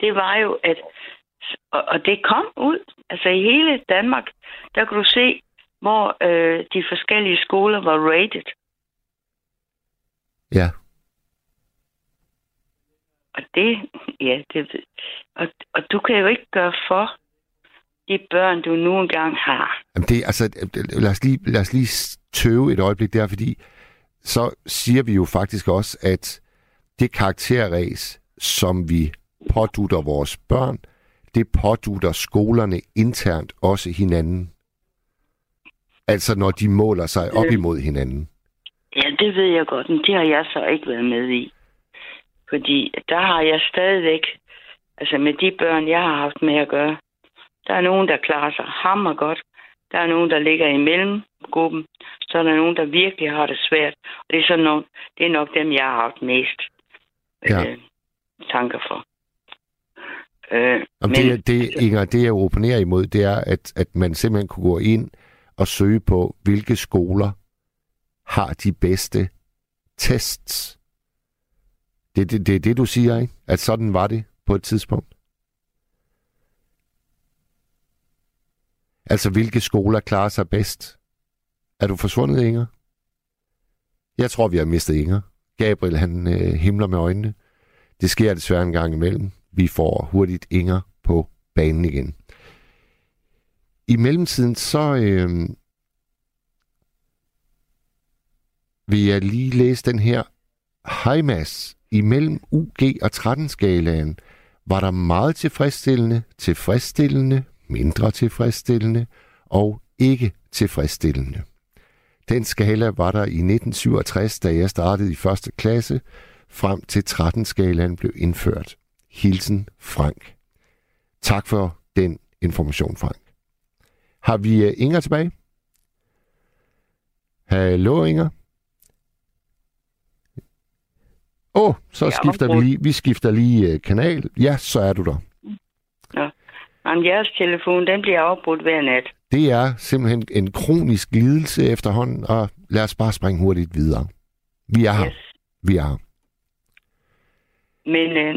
det var jo, at og, og det kom ud. Altså i hele Danmark, der kunne du se, hvor øh, de forskellige skoler var rated. Ja. Og det, ja, det og, og du kan jo ikke gøre for de børn, du nu engang har. Jamen det, altså, lad os, lige, lad os lige tøve et øjeblik der, fordi så siger vi jo faktisk også, at det karakterræs, som vi pådutter vores børn, det pådutter skolerne internt også hinanden. Altså når de måler sig op Øh. imod hinanden. Ja, det ved jeg godt, men det har jeg så ikke været med i. Fordi der har jeg stadigvæk, altså med de børn, jeg har haft med at gøre, der er nogen, der klarer sig hammer godt. Der er nogen, der ligger i mellemgruppen. Så er der nogen, der virkelig har det svært. Og det er, sådan nogen, det er nok dem, jeg har haft mest Ja. øh, tanker for. Øh, Om det, det, Inger, det jeg opponerer imod, det er, at, at man simpelthen kunne gå ind og søge på, hvilke skoler har de bedste tests. Det er det, det, det, du siger, ikke? At sådan var det på et tidspunkt. Altså, hvilke skoler klarer sig bedst? Er du forsvundet, Inger? Jeg tror, vi har mistet Inger. Gabriel, han øh, himler med øjnene. Det sker desværre en gang imellem. Vi får hurtigt Inger på banen igen. I mellemtiden, så øh, vil jeg lige læse den her. Hej Mads, imellem UG og 13-skalaen var der meget tilfredsstillende, tilfredsstillende, mindre tilfredsstillende og ikke tilfredsstillende. Den skala var der i 1967, da jeg startede i første klasse, frem til 13-skalaen blev indført. Hilsen Frank. Tak for den information, Frank. Har vi uh, Inger tilbage? Hallo, Inger? Åh, oh, så Ja, skifter vi lige, vi skifter lige uh, kanal. Ja, så er du der. Jamen, jeres telefon, den bliver afbrudt hver nat. Det er simpelthen en kronisk lidelse efterhånden, og lad os bare springe hurtigt videre. Vi er her. Yes. Vi er her. Men øh,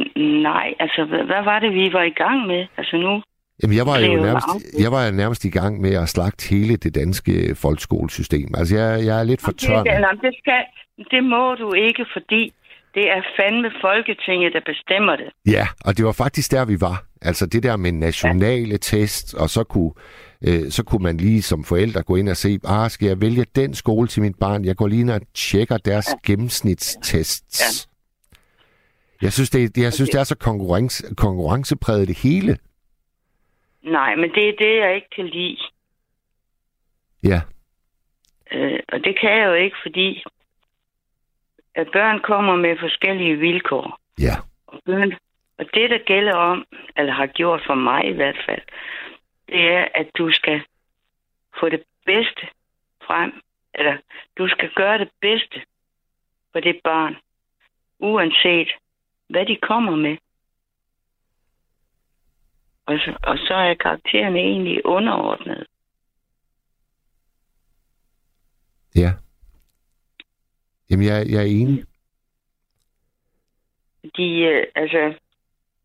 nej, altså, hvad, hvad var det, vi var i gang med? Altså nu, Jamen, jeg var jo nærmest, jeg var nærmest i gang med at slagte hele det danske folkeskolesystem. Altså, jeg, jeg er lidt for tør. det, nej, det, skal, det må du ikke, fordi det er fandme Folketinget, der bestemmer det. Ja, og det var faktisk der, vi var. Altså det der med nationale test, og så kunne, øh, så kunne man lige som forældre gå ind og se, ah, skal jeg vælge den skole til mit barn? Jeg går lige ind og tjekker deres gennemsnitstests. Jeg synes, det, jeg synes, det er så konkurrence, konkurrencepræget det hele. Nej, men det er det, jeg ikke kan lide. Ja, Øh, og det kan jeg jo ikke, fordi at børn kommer med forskellige vilkår. ja, Og, børn, og det, der gælder om, eller har gjort for mig i hvert fald, det er, at du skal få det bedste frem, eller du skal gøre det bedste for det barn, uanset hvad de kommer med. Og så, og så er karaktererne egentlig underordnet. ja. Jamen, jeg, jeg er enig. De, øh, altså,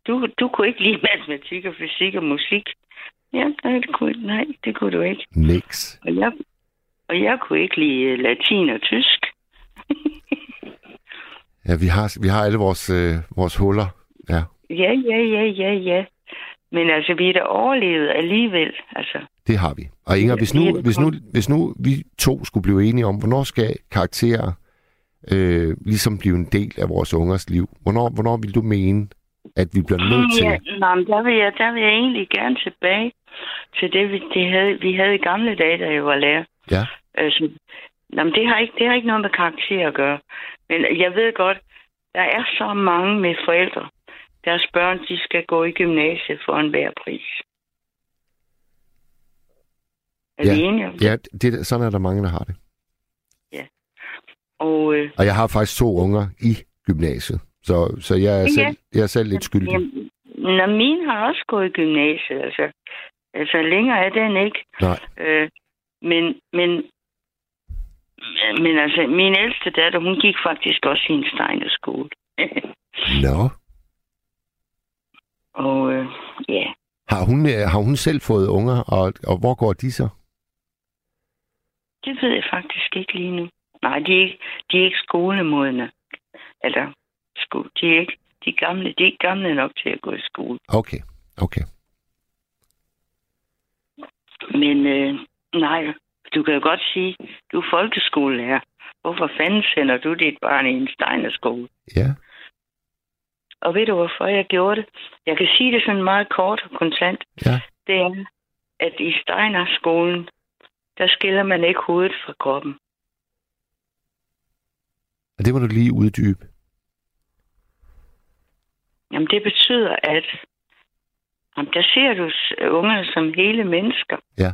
du, du kunne ikke lide matematik og fysik og musik. Ja, nej, det kunne, nej, det kunne du ikke. Niks. Og jeg, og jeg kunne ikke lide øh, latin og tysk. Ja, vi har, vi har alle vores, øh, vores huller. Ja, Ja, ja, ja, ja, ja. Men altså, vi er da overlevet alligevel. Altså, det har vi. Og Inger, hvis nu, hvis, nu, hvis nu vi to skulle blive enige om, hvornår skal karakterer øh, ligesom blive en del af vores ungers liv? Hvornår, hvornår vil du mene, at vi bliver nødt til... ja, nej, der, vil jeg, der vil jeg egentlig gerne tilbage til det, vi, det havde, vi havde i gamle dage, da jeg var lærer. Ja. Altså, nå, men det, har ikke, det har ikke noget med karakter at gøre. Men jeg ved godt, der er så mange med forældre. Deres børn, de skal gå i gymnasiet for en hver pris. Er Ja, vi enige? Ja, det, sådan er der mange, der har det. Og øh, Og jeg har faktisk to unger i gymnasiet. Så, så jeg, er Ja. selv, jeg er selv lidt skyldig. jamen, når min har også gået i gymnasiet, altså, altså længere er den ikke. Nej. Øh, men, men, men altså, min ældste datter, hun gik faktisk også i en steinerskole. Nå. og øh, ja, Har hun, øh, har hun selv fået unger, og, og hvor går de så? det ved jeg faktisk ikke lige nu. Nej, de er ikke, de er ikke skolemodne. Eller, sko, de er ikke, de er gamle, de er ikke gamle nok til at gå i skole. Okay, okay. Men øh, nej, du kan jo godt sige, du er folkeskolelærer. Hvorfor fanden sender du dit barn i en steinerskole? Ja. Og ved du, hvorfor jeg gjorde det? Jeg kan sige det sådan meget kort og kontant. Ja. Det er, at i Steiner-skolen, der skiller man ikke hovedet fra kroppen. Og det må du lige uddybe. Jamen, det betyder, at jamen, der ser du ungerne som hele mennesker. Ja.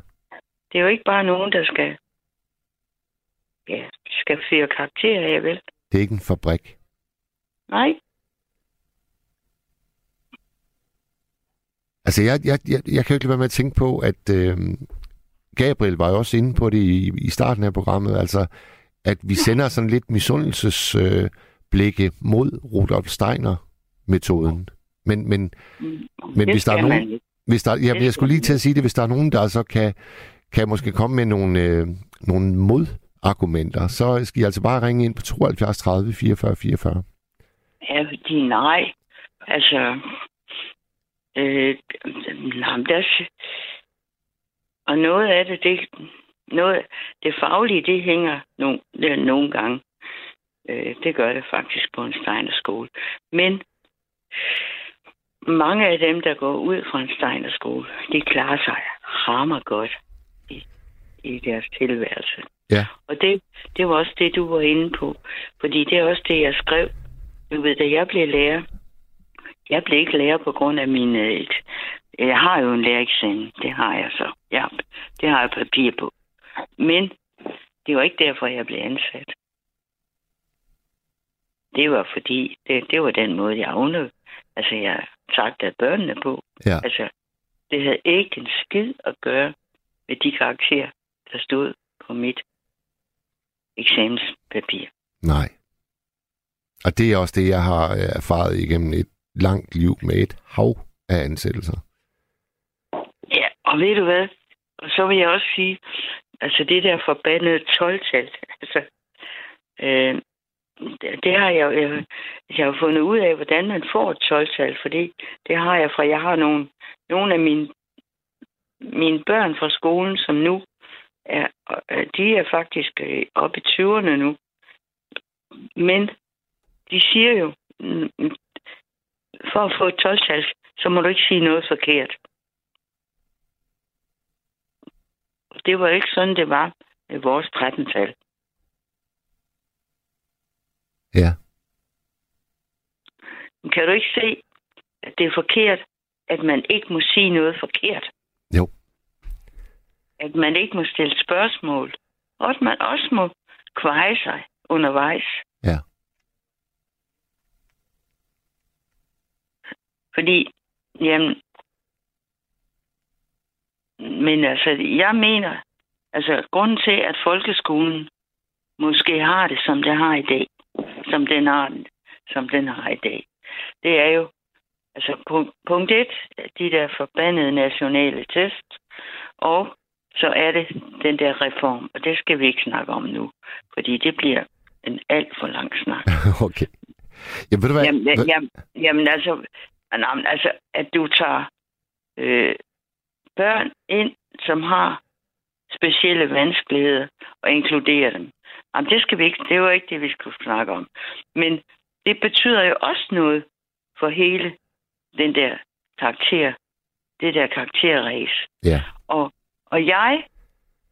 Det er jo ikke bare nogen, der skal, ja, skal fyre karakterer af, vel? Det er ikke en fabrik. Nej, Altså, jeg, jeg, jeg, jeg kan jo ikke lade være med at tænke på, at øh, Gabriel var jo også inde på det i, i starten af programmet, altså, at vi sender sådan lidt misundelses øh, blikke mod Rudolf Steiner-metoden. Men, men, Mm, men det hvis der er nogen, hvis der, ja, jeg skulle lige til at sige det, hvis der er nogen, der så kan, kan måske komme med nogle, øh, nogle modargumenter, så skal I altså bare ringe ind på 72 30 44 44. Ja, fordi nej. Altså, øh, nej, der, og noget af det, det, noget, det faglige, det hænger no, det nogle gange. Øh, det gør det faktisk på en Steiner-skole. Men mange af dem, der går ud fra en Steiner-skole, de klarer sig hammer godt i deres tilværelse. Ja. Og det, det var også det, du var inde på. Fordi det er også det, jeg skrev. Du ved, da jeg blev lærer, jeg blev ikke lærer på grund af min... Øh, jeg har jo en lærereksamen, det har jeg så. Ja, det har jeg papir på. Men det var ikke derfor, jeg blev ansat. Det var fordi, det, det var den måde, jeg afnød. Altså, jeg sagde af børnene på. Ja. Altså, det havde ikke en skid at gøre med de karakterer, der stod på mit eksamenspapir. Nej. Og det er også det, jeg har øh, erfaret igennem et langt liv med et hav af ansættelser. Ja, og ved du hvad? Og så vil jeg også sige, altså det der forbandede 12-tal, altså, øh, det, det har jeg, jeg, jeg har fundet ud af, hvordan man får et 12-tal, fordi det har jeg fra, jeg har nogle, nogle af mine, mine børn fra skolen, som nu er, øh, de er faktisk øh, oppe i 20'erne nu, men de siger jo, mm, mm, for at få et 12-tal, så må du ikke sige noget forkert. Det var ikke sådan, det var med vores 13-tal. Ja. Kan du ikke se, at det er forkert, at man ikke må sige noget forkert? At man ikke må stille spørgsmål. Og at man også må kveje sig undervejs. Ja. Fordi, jamen, men altså, jeg mener, altså, grunden til, at folkeskolen måske har det, som det har i dag, som den har, som den har i dag, det er jo, altså, punkt, punkt et, de der forbandede nationale test, og så er det den der reform, og det skal vi ikke snakke om nu, fordi det bliver en alt for lang snak. okay. Jamen, ved du hvad? Jamen, jamen, jamen altså, jamen, altså, at du tager øh, børn ind, som har specielle vanskeligheder, og inkluderer dem. Jamen, det skal vi ikke, det var ikke det, vi skulle snakke om. Men det betyder jo også noget for hele den der karakter, det der karakterræs. Ja. Og, og jeg,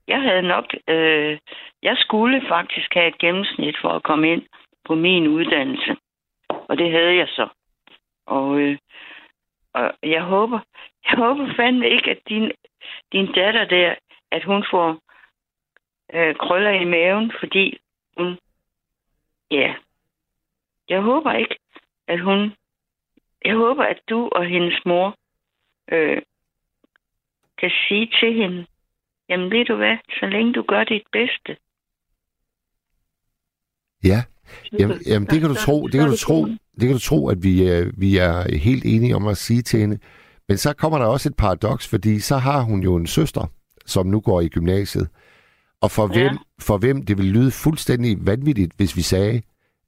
jeg havde nok, øh, jeg skulle faktisk have et gennemsnit for at komme ind på min uddannelse. Og det havde jeg så. Og, øh, og jeg håber, jeg håber fandme ikke, at din, din datter der, at hun får øh, krøller i maven, fordi hun, ja, jeg håber ikke, at hun, jeg håber, at du og hendes mor øh, kan sige til hende, jamen ved du hvad, så længe du gør dit bedste. Ja, jamen, jamen det kan du tro, det kan du tro, det kan du tro, at vi, er- vi er helt enige om at sige til hende. Men så kommer der også et paradoks, fordi så har hun jo en søster, som nu går i gymnasiet. Og for, Ja. hvem, for hvem det vil lyde fuldstændig vanvittigt, hvis vi sagde,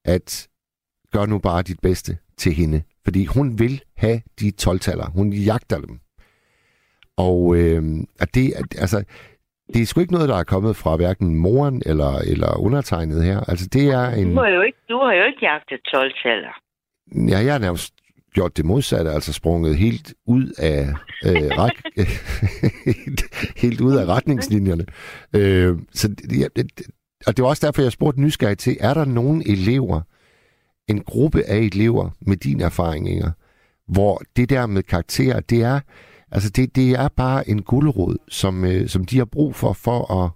at gør nu bare dit bedste til hende. Fordi hun vil have de 12-taller. Hun jagter dem. Og øh, at det, altså, det er sgu ikke noget, der er kommet fra hverken moren eller, eller undertegnet her. Altså, det er en... Du har jo ikke, du har jo ikke jagtet 12-taller. Ja, jeg har nærmest gjort det modsatte, altså sprunget helt ud af øh, ret, helt, helt ud af retningslinjerne. Øh, så det, ja, det, og det var også derfor, jeg spurgte nysgerrig til, er der nogen elever, en gruppe af elever med dine erfaringer, hvor det der med karakterer, det er, altså det, det er bare en guldråd, som, øh, som de har brug for, for at,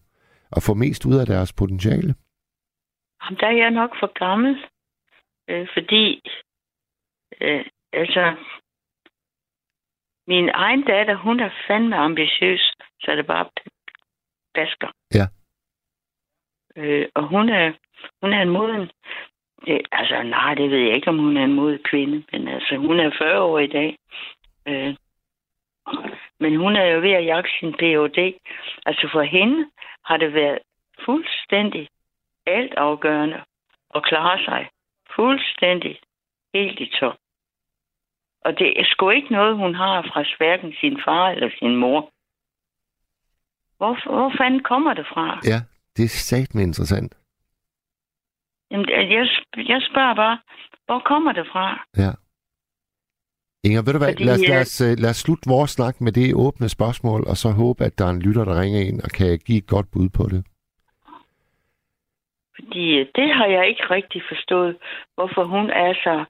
at få mest ud af deres potentiale. Jamen, der er jeg nok for gammel, øh, fordi øh, altså min egen datter, hun er fandme ambitiøs, så det bare basker. Ja. Øh, og hun er, hun er en moden, Det, altså, nej, det ved jeg ikke, om hun er en mod kvinde, men altså, hun er 40 år i dag. Øh, men hun er jo ved at jagte sin Ph.D. Altså for hende har det været fuldstændig alt afgørende at klare sig fuldstændig helt i top. Og det er sgu ikke noget, hun har fra hverken sin far eller sin mor. Hvor, hvor fanden kommer det fra? Ja, det er satme interessant. Jamen, jeg, jeg spørger bare, hvor kommer det fra? Ja. Inger, ved du hvad, Fordi, lad, os, lad, øh, os, øh, lad os slutte vores snak med det åbne spørgsmål, og så håbe, at der er en lytter, der ringer ind og kan give et godt bud på det. Fordi øh, det har jeg ikke rigtig forstået, hvorfor hun er så...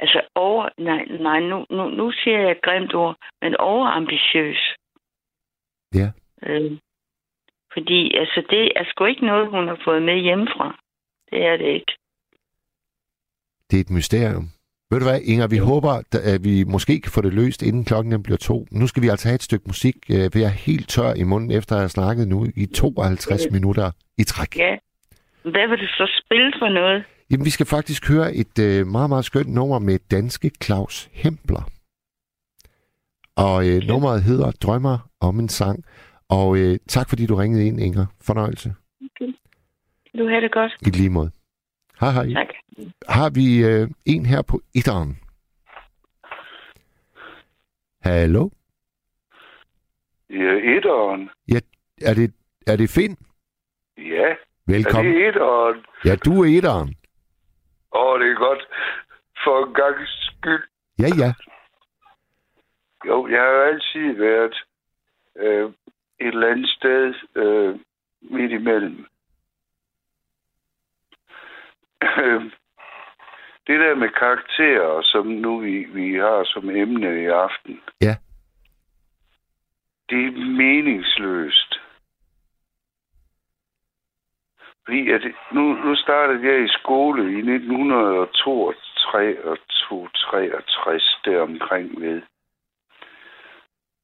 Altså over... Nej, nej nu, nu, nu siger jeg et grimt ord, men overambitiøs. Ja. Øh, fordi altså, det er sgu ikke noget, hun har fået med hjemmefra. Det er det ikke. Det er et mysterium. Ved du hvad, Inger, vi håber, at vi måske kan få det løst, inden klokken den bliver to. Nu skal vi altså have et stykke musik, øh, for jeg er helt tør i munden, efter at have snakket nu i 52 minutter i træk. Ja. Hvad vil du så spille for noget? Jamen, vi skal faktisk høre et øh, meget, meget skønt nummer med danske Claus Hempler. Og øh, nummeret hedder Drømmer om en sang. Og øh, tak fordi du ringede ind, Inger. Fornøjelse. Du har det godt. I lige måde. Hej hej. Tak. Har vi øh, en her på etteren? Hallo? Ja, etteren. Er det, er det Finn? Ja, er Velkommen. det etteren? Ja, du er etteren. Åh, oh, det er godt. For en gang skyld. Ja, ja. Jo, jeg har jo altid været øh, et eller andet sted øh, midt imellem. Øh, det der med karakterer, som nu vi, vi har som emne i aften. Ja. Det er meningsløst. Fordi at nu, nu startede jeg i skole i 1962 og 63 der omkring ved.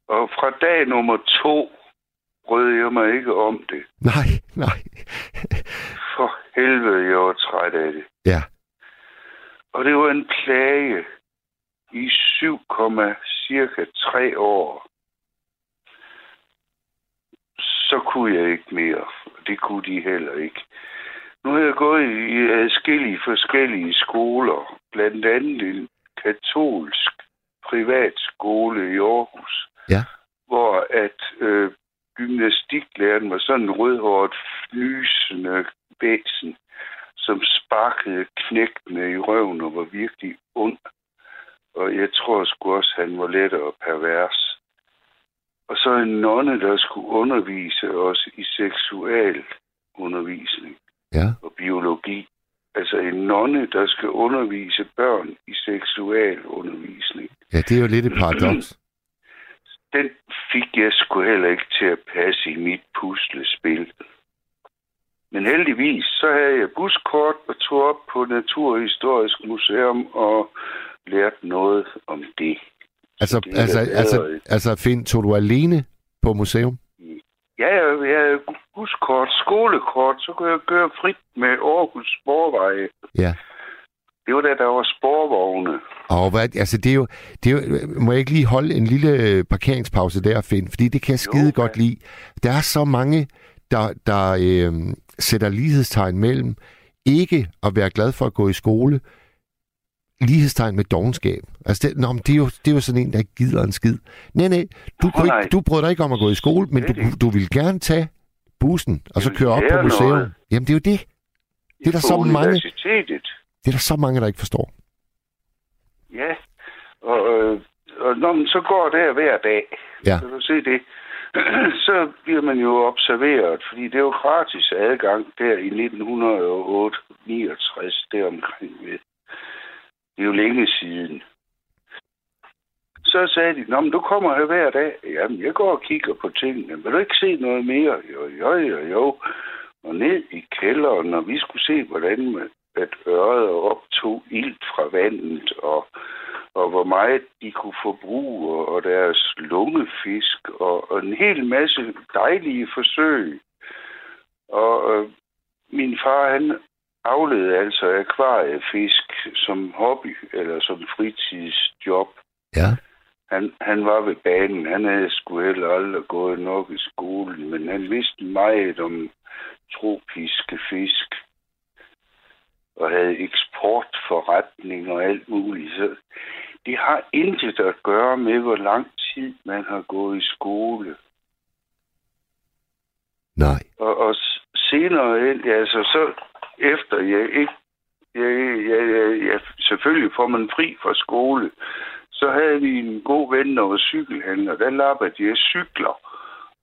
Og fra dag nummer to brød jeg mig ikke om det. Nej, nej. Helvede, jeg var træt af det. Ja, Og det var en plage i 7, cirka 3 år. Så kunne jeg ikke mere. Det kunne de heller ikke. Nu har jeg gået i adskillige forskellige skoler. Blandt andet en katolsk privatskole i Aarhus. Ja. Hvor at øh, gymnastiklæreren var sådan en rødhåret, fnysende væsen, som sparkede knægtene i røven og var virkelig ond. Og jeg tror sgu også, han var let og pervers. Og så en nonne, der skulle undervise os i seksualundervisning ja. og biologi. Altså en nonne, der skal undervise børn i seksualundervisning. Ja, det er jo lidt et paradoks. Den fik jeg sgu heller ikke til at passe i mit puslespil. Men heldigvis, så havde jeg buskort og tog op på Naturhistorisk Museum og lærte noget om det. Altså, det altså, altså, altså Finn, tog du alene på museum? Ja, jeg, jeg havde buskort, skolekort, så kunne jeg køre frit med Aarhus Sporveje. Ja. Det var da, der var sporvogne. Og hvad, altså det er, jo, det er jo, må jeg ikke lige holde en lille øh, parkeringspause der, Finn? Fordi det kan jeg skide Jo, godt lide. Der er så mange, der, der øh, sætter lighedstegn mellem ikke at være glad for at gå i skole, lighedstegn med dogenskab. Altså det, nå, men det, er jo, det er jo sådan en, der ikke gider en skid. Nej, nej, du, Nå, kunne nej. ikke, du brød dig ikke om at gå i skole, men du, du ville gerne tage bussen, og så vil køre op på museum. noget. Jamen, det er jo det. Det er der så mange, det er der så mange, der ikke forstår. Ja, og, øh, og når man så går der hver dag, Ja. kan du se det, så bliver man jo observeret, fordi det er jo gratis adgang der i 1908, 69, der omkring. Det er jo længe siden. Så sagde de, Nå, men du kommer her hver dag. Jamen, jeg går og kigger på tingene. Vil du ikke se noget mere? Jo, jo, jo, jo. Og ned i kælderen, når vi skulle se, hvordan man, at øret optog ild fra vandet, og, og hvor meget de kunne forbruge, og, deres lungefisk, og, og en hel masse dejlige forsøg. Og øh, min far, han aflede altså akvariefisk som hobby eller som fritidsjob. Ja. Han, han var ved banen. Han havde sgu heller aldrig gået nok i skolen, men han vidste meget om tropiske fisk og havde eksportforretning og alt muligt. Så det har intet at gøre med, hvor lang tid man har gået i skole. Nej. Og, og senere ja, altså så efter jeg ikke, jeg, jeg, jeg, jeg, selvfølgelig får man fri fra skole, så havde vi en god ven, der var cykelhandler. Der lappede jeg cykler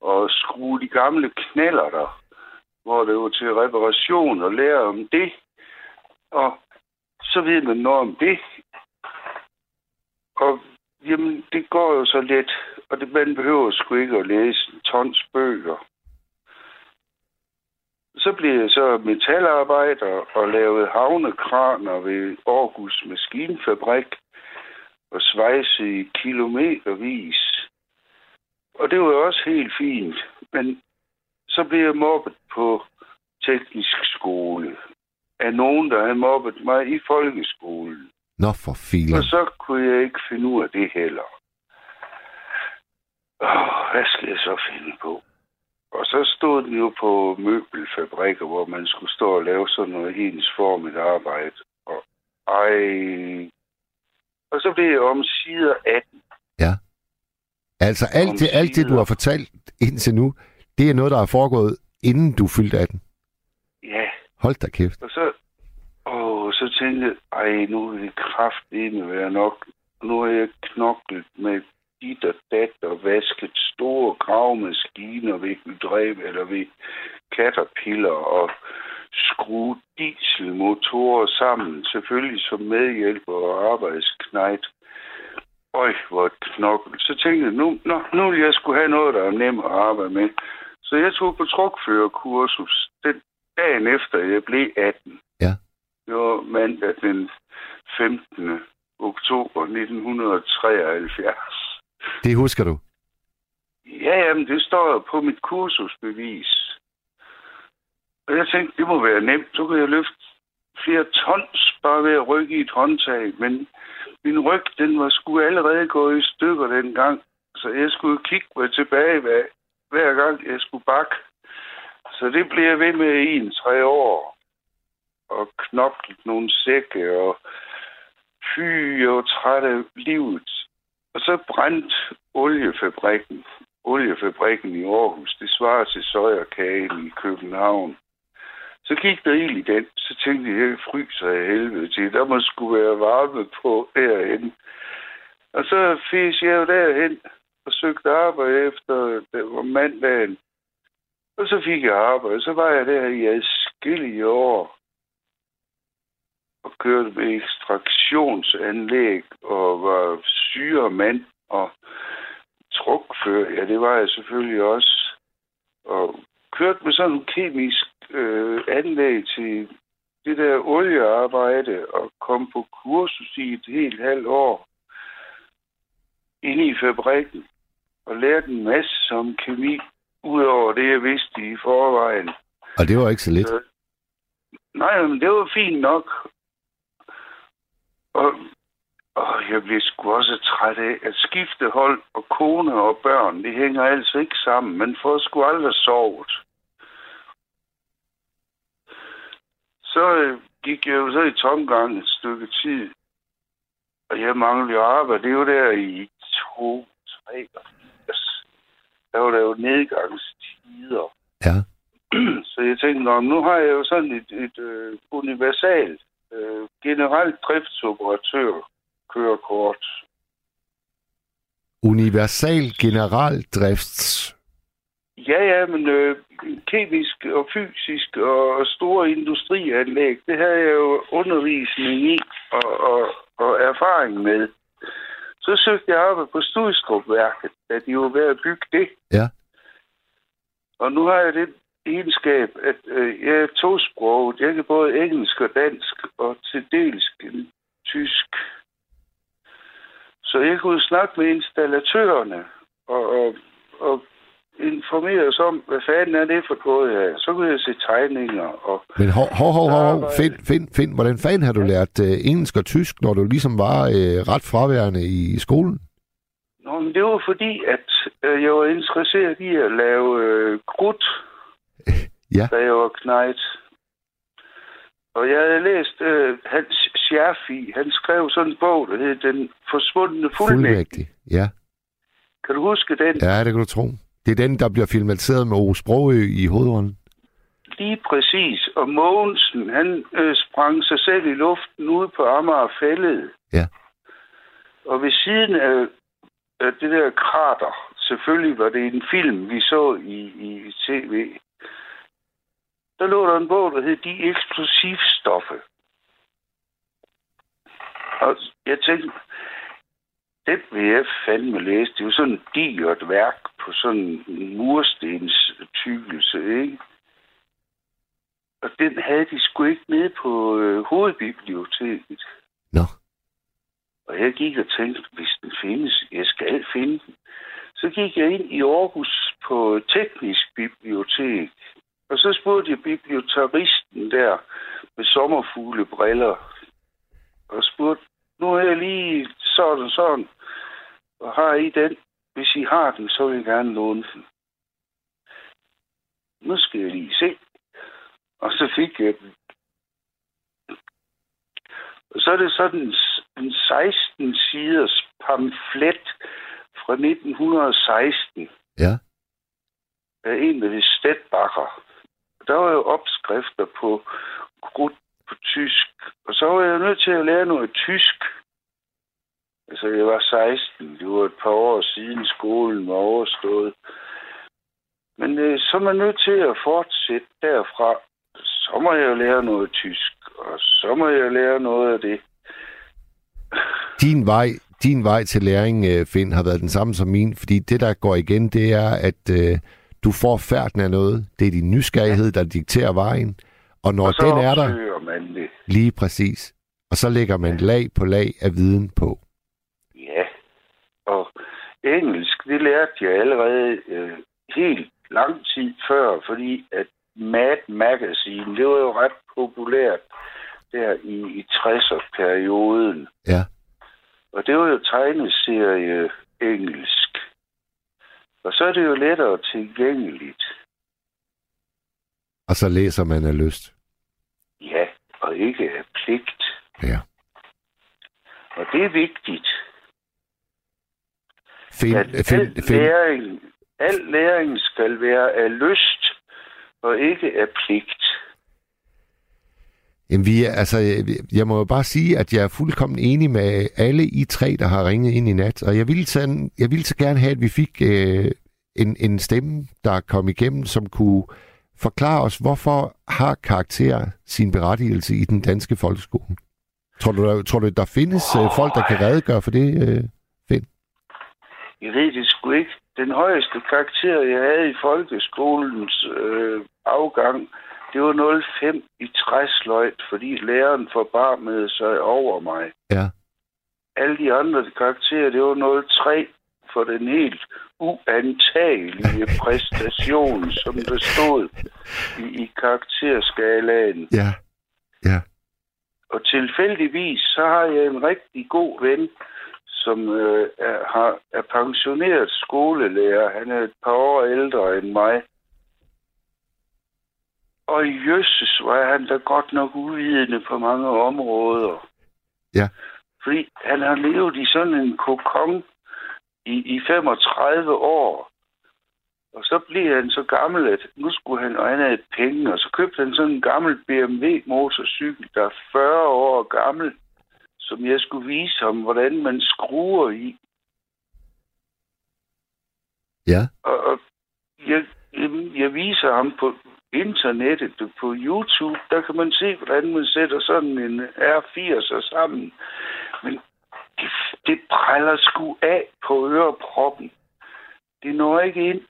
og skrue de gamle knaller der, hvor det var til reparation og lære om det. Og så ved man noget om det. Og jamen, det går jo så let, og det, man behøver sgu ikke at læse en tons bøger. Så blev jeg så metalarbejder og lavede havnekraner ved Aarhus Maskinfabrik og svejse i kilometervis. Og det var også helt fint. Men så blev jeg mobbet på teknisk skole af nogen, der havde mobbet mig i folkeskolen. Nå for filen. Og så kunne jeg ikke finde ud af det heller. Åh, hvad skal jeg så finde på? Og så stod den jo på møbelfabrikker, hvor man skulle stå og lave sådan noget ensformigt arbejde. Og ej... Og så blev jeg om sider 18. Altså alt det, alt det, du har fortalt indtil nu, det er noget, der er foregået, inden du fyldte 18. Hold da kæft. og så... og så tænkte jeg, ej, nu er det kraftedeme være nok. Nu har jeg knoklet med dit og dat og vasket store gravmaskiner ved hydræb eller ved caterpillar og skrue dieselmotorer sammen, selvfølgelig som medhjælper og arbejdsknejt. Øj, hvor et knokkel. Så tænkte jeg, nu, nå, nu vil jeg skulle have noget, der er nemt at arbejde med. Så jeg tog på trukførerkursus den dagen efter, jeg blev 18. Ja. Det var mandag den 15. oktober 1973. Det husker du. Ja, jamen, det står på mit kursusbevis. Og jeg tænkte, det må være nemt. Så kan jeg løfte flere tons bare ved at rykke i et håndtag. Men min ryg, den var sgu allerede gået i stykker dengang. Så jeg skulle kigge mig tilbage hver, hver gang, jeg skulle bakke. Så det blev jeg ved med i en tre år. Og knoklet nogle sække, og fy, og træt af livet. Og så brændte oliefabrikken. Oliefabrikken i Aarhus, det svarer til søjerkagen i København. Så gik der ild i den, så tænkte jeg, jeg fryser af helvede til. Der må skulle være varme på derhen. Og så fik jeg jo derhen og søgte arbejde efter, det var mandagen. Og så fik jeg arbejde. Så var jeg der i adskillige år og kørte med ekstraktionsanlæg og var syremand og trukfører. Ja, det var jeg selvfølgelig også. Og kørte med sådan en kemisk øh, anlæg til det der oliearbejde og kom på kursus i et helt halvt år inde i fabrikken og lærte en masse om kemi, udover det, jeg vidste i forvejen. Og det var ikke så lidt. Så- Nej, men det var fint nok. Og, og jeg blev sgu også træt af at skifte hold og kone og børn. Det hænger altså ikke sammen. Man får sgu aldrig sovet. Så øh, gik jeg jo så i tomgang et stykke tid. Og jeg manglede jo arbejde. Det var der i to, tre. Der var der jo nedgangstider. Ja. Så jeg tænkte, "Nå, nu har jeg jo sådan et, et øh, universalt øh, generelt driftsoperatør kørekort. Universal general drifts. Ja, ja, men øh, kemisk og fysisk og store industrianlæg, det havde jeg jo undervisning i og, og, og erfaring med. Så søgte jeg arbejde på Studstrupværket, da de var ved at bygge det. Ja. Og nu har jeg det egenskab, at øh, jeg er tosproget. Jeg kan både engelsk og dansk, og til dels tysk. Så jeg kunne snakke med installatørerne og, og, og informere os om, hvad fanden er det for noget her. Så kunne jeg se tegninger og... Men hov, hov, hov, hov, Find, find, find, hvordan fanden har du lært uh, engelsk og tysk, når du ligesom var uh, ret fraværende i skolen? Nå, men det var fordi, at øh, jeg var interesseret i at lave øh, krudt, Ja. da jeg var knejt. Og jeg havde læst øh, Hans Scherfi. Han skrev sådan en bog, der hed Den forsvundne fuldmægtig. Fuldmægtig. Ja. Kan du huske den? ja, det kan du tro. Det er den, der bliver filmatiseret med Ove Sprogø i hovedrollen. Lige præcis. Og Mogensen, han øh, sprang sig selv i luften ude på Amager Fælled. Ja. Og ved siden af, af det der krater, selvfølgelig var det en film, vi så i, i tv, der lå der en bog, der hed De Eksplosivstoffe. Og jeg tænkte, det vil jeg fandme læse. Det er jo sådan et digert værk på sådan en murstens tykkelse, ikke? Og den havde de sgu ikke nede på øh, hovedbiblioteket. Nå. Og jeg gik og tænkte, hvis den findes, jeg skal finde den. Så gik jeg ind i Aarhus på teknisk bibliotek. Og så spurgte jeg bibliotekaristen der med sommerfuglebriller. Og spurgte, nu er jeg lige sådan sådan. Og har I den? Hvis I har den, så vil jeg gerne låne den. Nu skal jeg lige se. Og så fik jeg den. Og så er det sådan en, en 16 siders pamflet fra 1916 Ja. af en, der hed Stedbacher. Der var jo opskrifter på krudt på tysk. Og så var jeg nødt til at lære noget tysk. Altså, jeg var 16. Det var et par år siden skolen var overstået. Men øh, så er man nødt til at fortsætte derfra. Så må jeg jo lære noget tysk, og så må jeg lære noget af det. Din vej, din vej til læring, øh, Finn, har været den samme som min, fordi det, der går igen, det er, at øh, du får færden af noget. Det er din nysgerrighed, der dikterer vejen. Og når og den er der, man det. lige præcis, og så lægger man lag på lag af viden på. Engelsk, det lærte jeg allerede øh, helt lang tid før, fordi at Mad Magazine, det var jo ret populært der i, i 60'er-perioden. Ja. Og det var jo tegneserie engelsk. Og så er det jo lettere tilgængeligt. Og så læser man af lyst. Ja, og ikke af pligt. Ja. Og det er vigtigt. Find, at find, al, find, læring, al læring skal være af lyst og ikke af pligt. Jamen, vi er, altså, jeg må jo bare sige, at jeg er fuldkommen enig med alle I tre, der har ringet ind i nat. Og jeg ville så, jeg ville så gerne have, at vi fik øh, en, en stemme, der kom igennem, som kunne forklare os, hvorfor har karakter sin berettigelse i den danske folkeskole? Tror du, der, tror du der findes øh, folk, der kan redegøre for det, øh? Jeg ved det sgu ikke. Den højeste karakter, jeg havde i folkeskolens øh, afgang, det var 05 i træsløjt, fordi læreren forbarmede sig over mig. Ja. Alle de andre karakterer, det var 03 for den helt uantagelige præstation, som der stod i, i karakterskalaen. Ja. Ja. Og tilfældigvis, så har jeg en rigtig god ven, som øh, er, har, er pensioneret skolelærer. Han er et par år ældre end mig. Og jøsses, var han da godt nok uvidende på mange områder. Ja. Fordi han har levet i sådan en kokon i, i 35 år. Og så blev han så gammel, at nu skulle han, og han havde penge, og så købte han sådan en gammel BMW motorcykel, der er 40 år gammel, som jeg skulle vise ham, hvordan man skruer i. Ja. Og, og jeg, jeg, jeg viser ham på internettet, på YouTube, der kan man se, hvordan man sætter sådan en R80'er sammen. Men det, det bræller sgu af på øreproppen. Det når ikke ind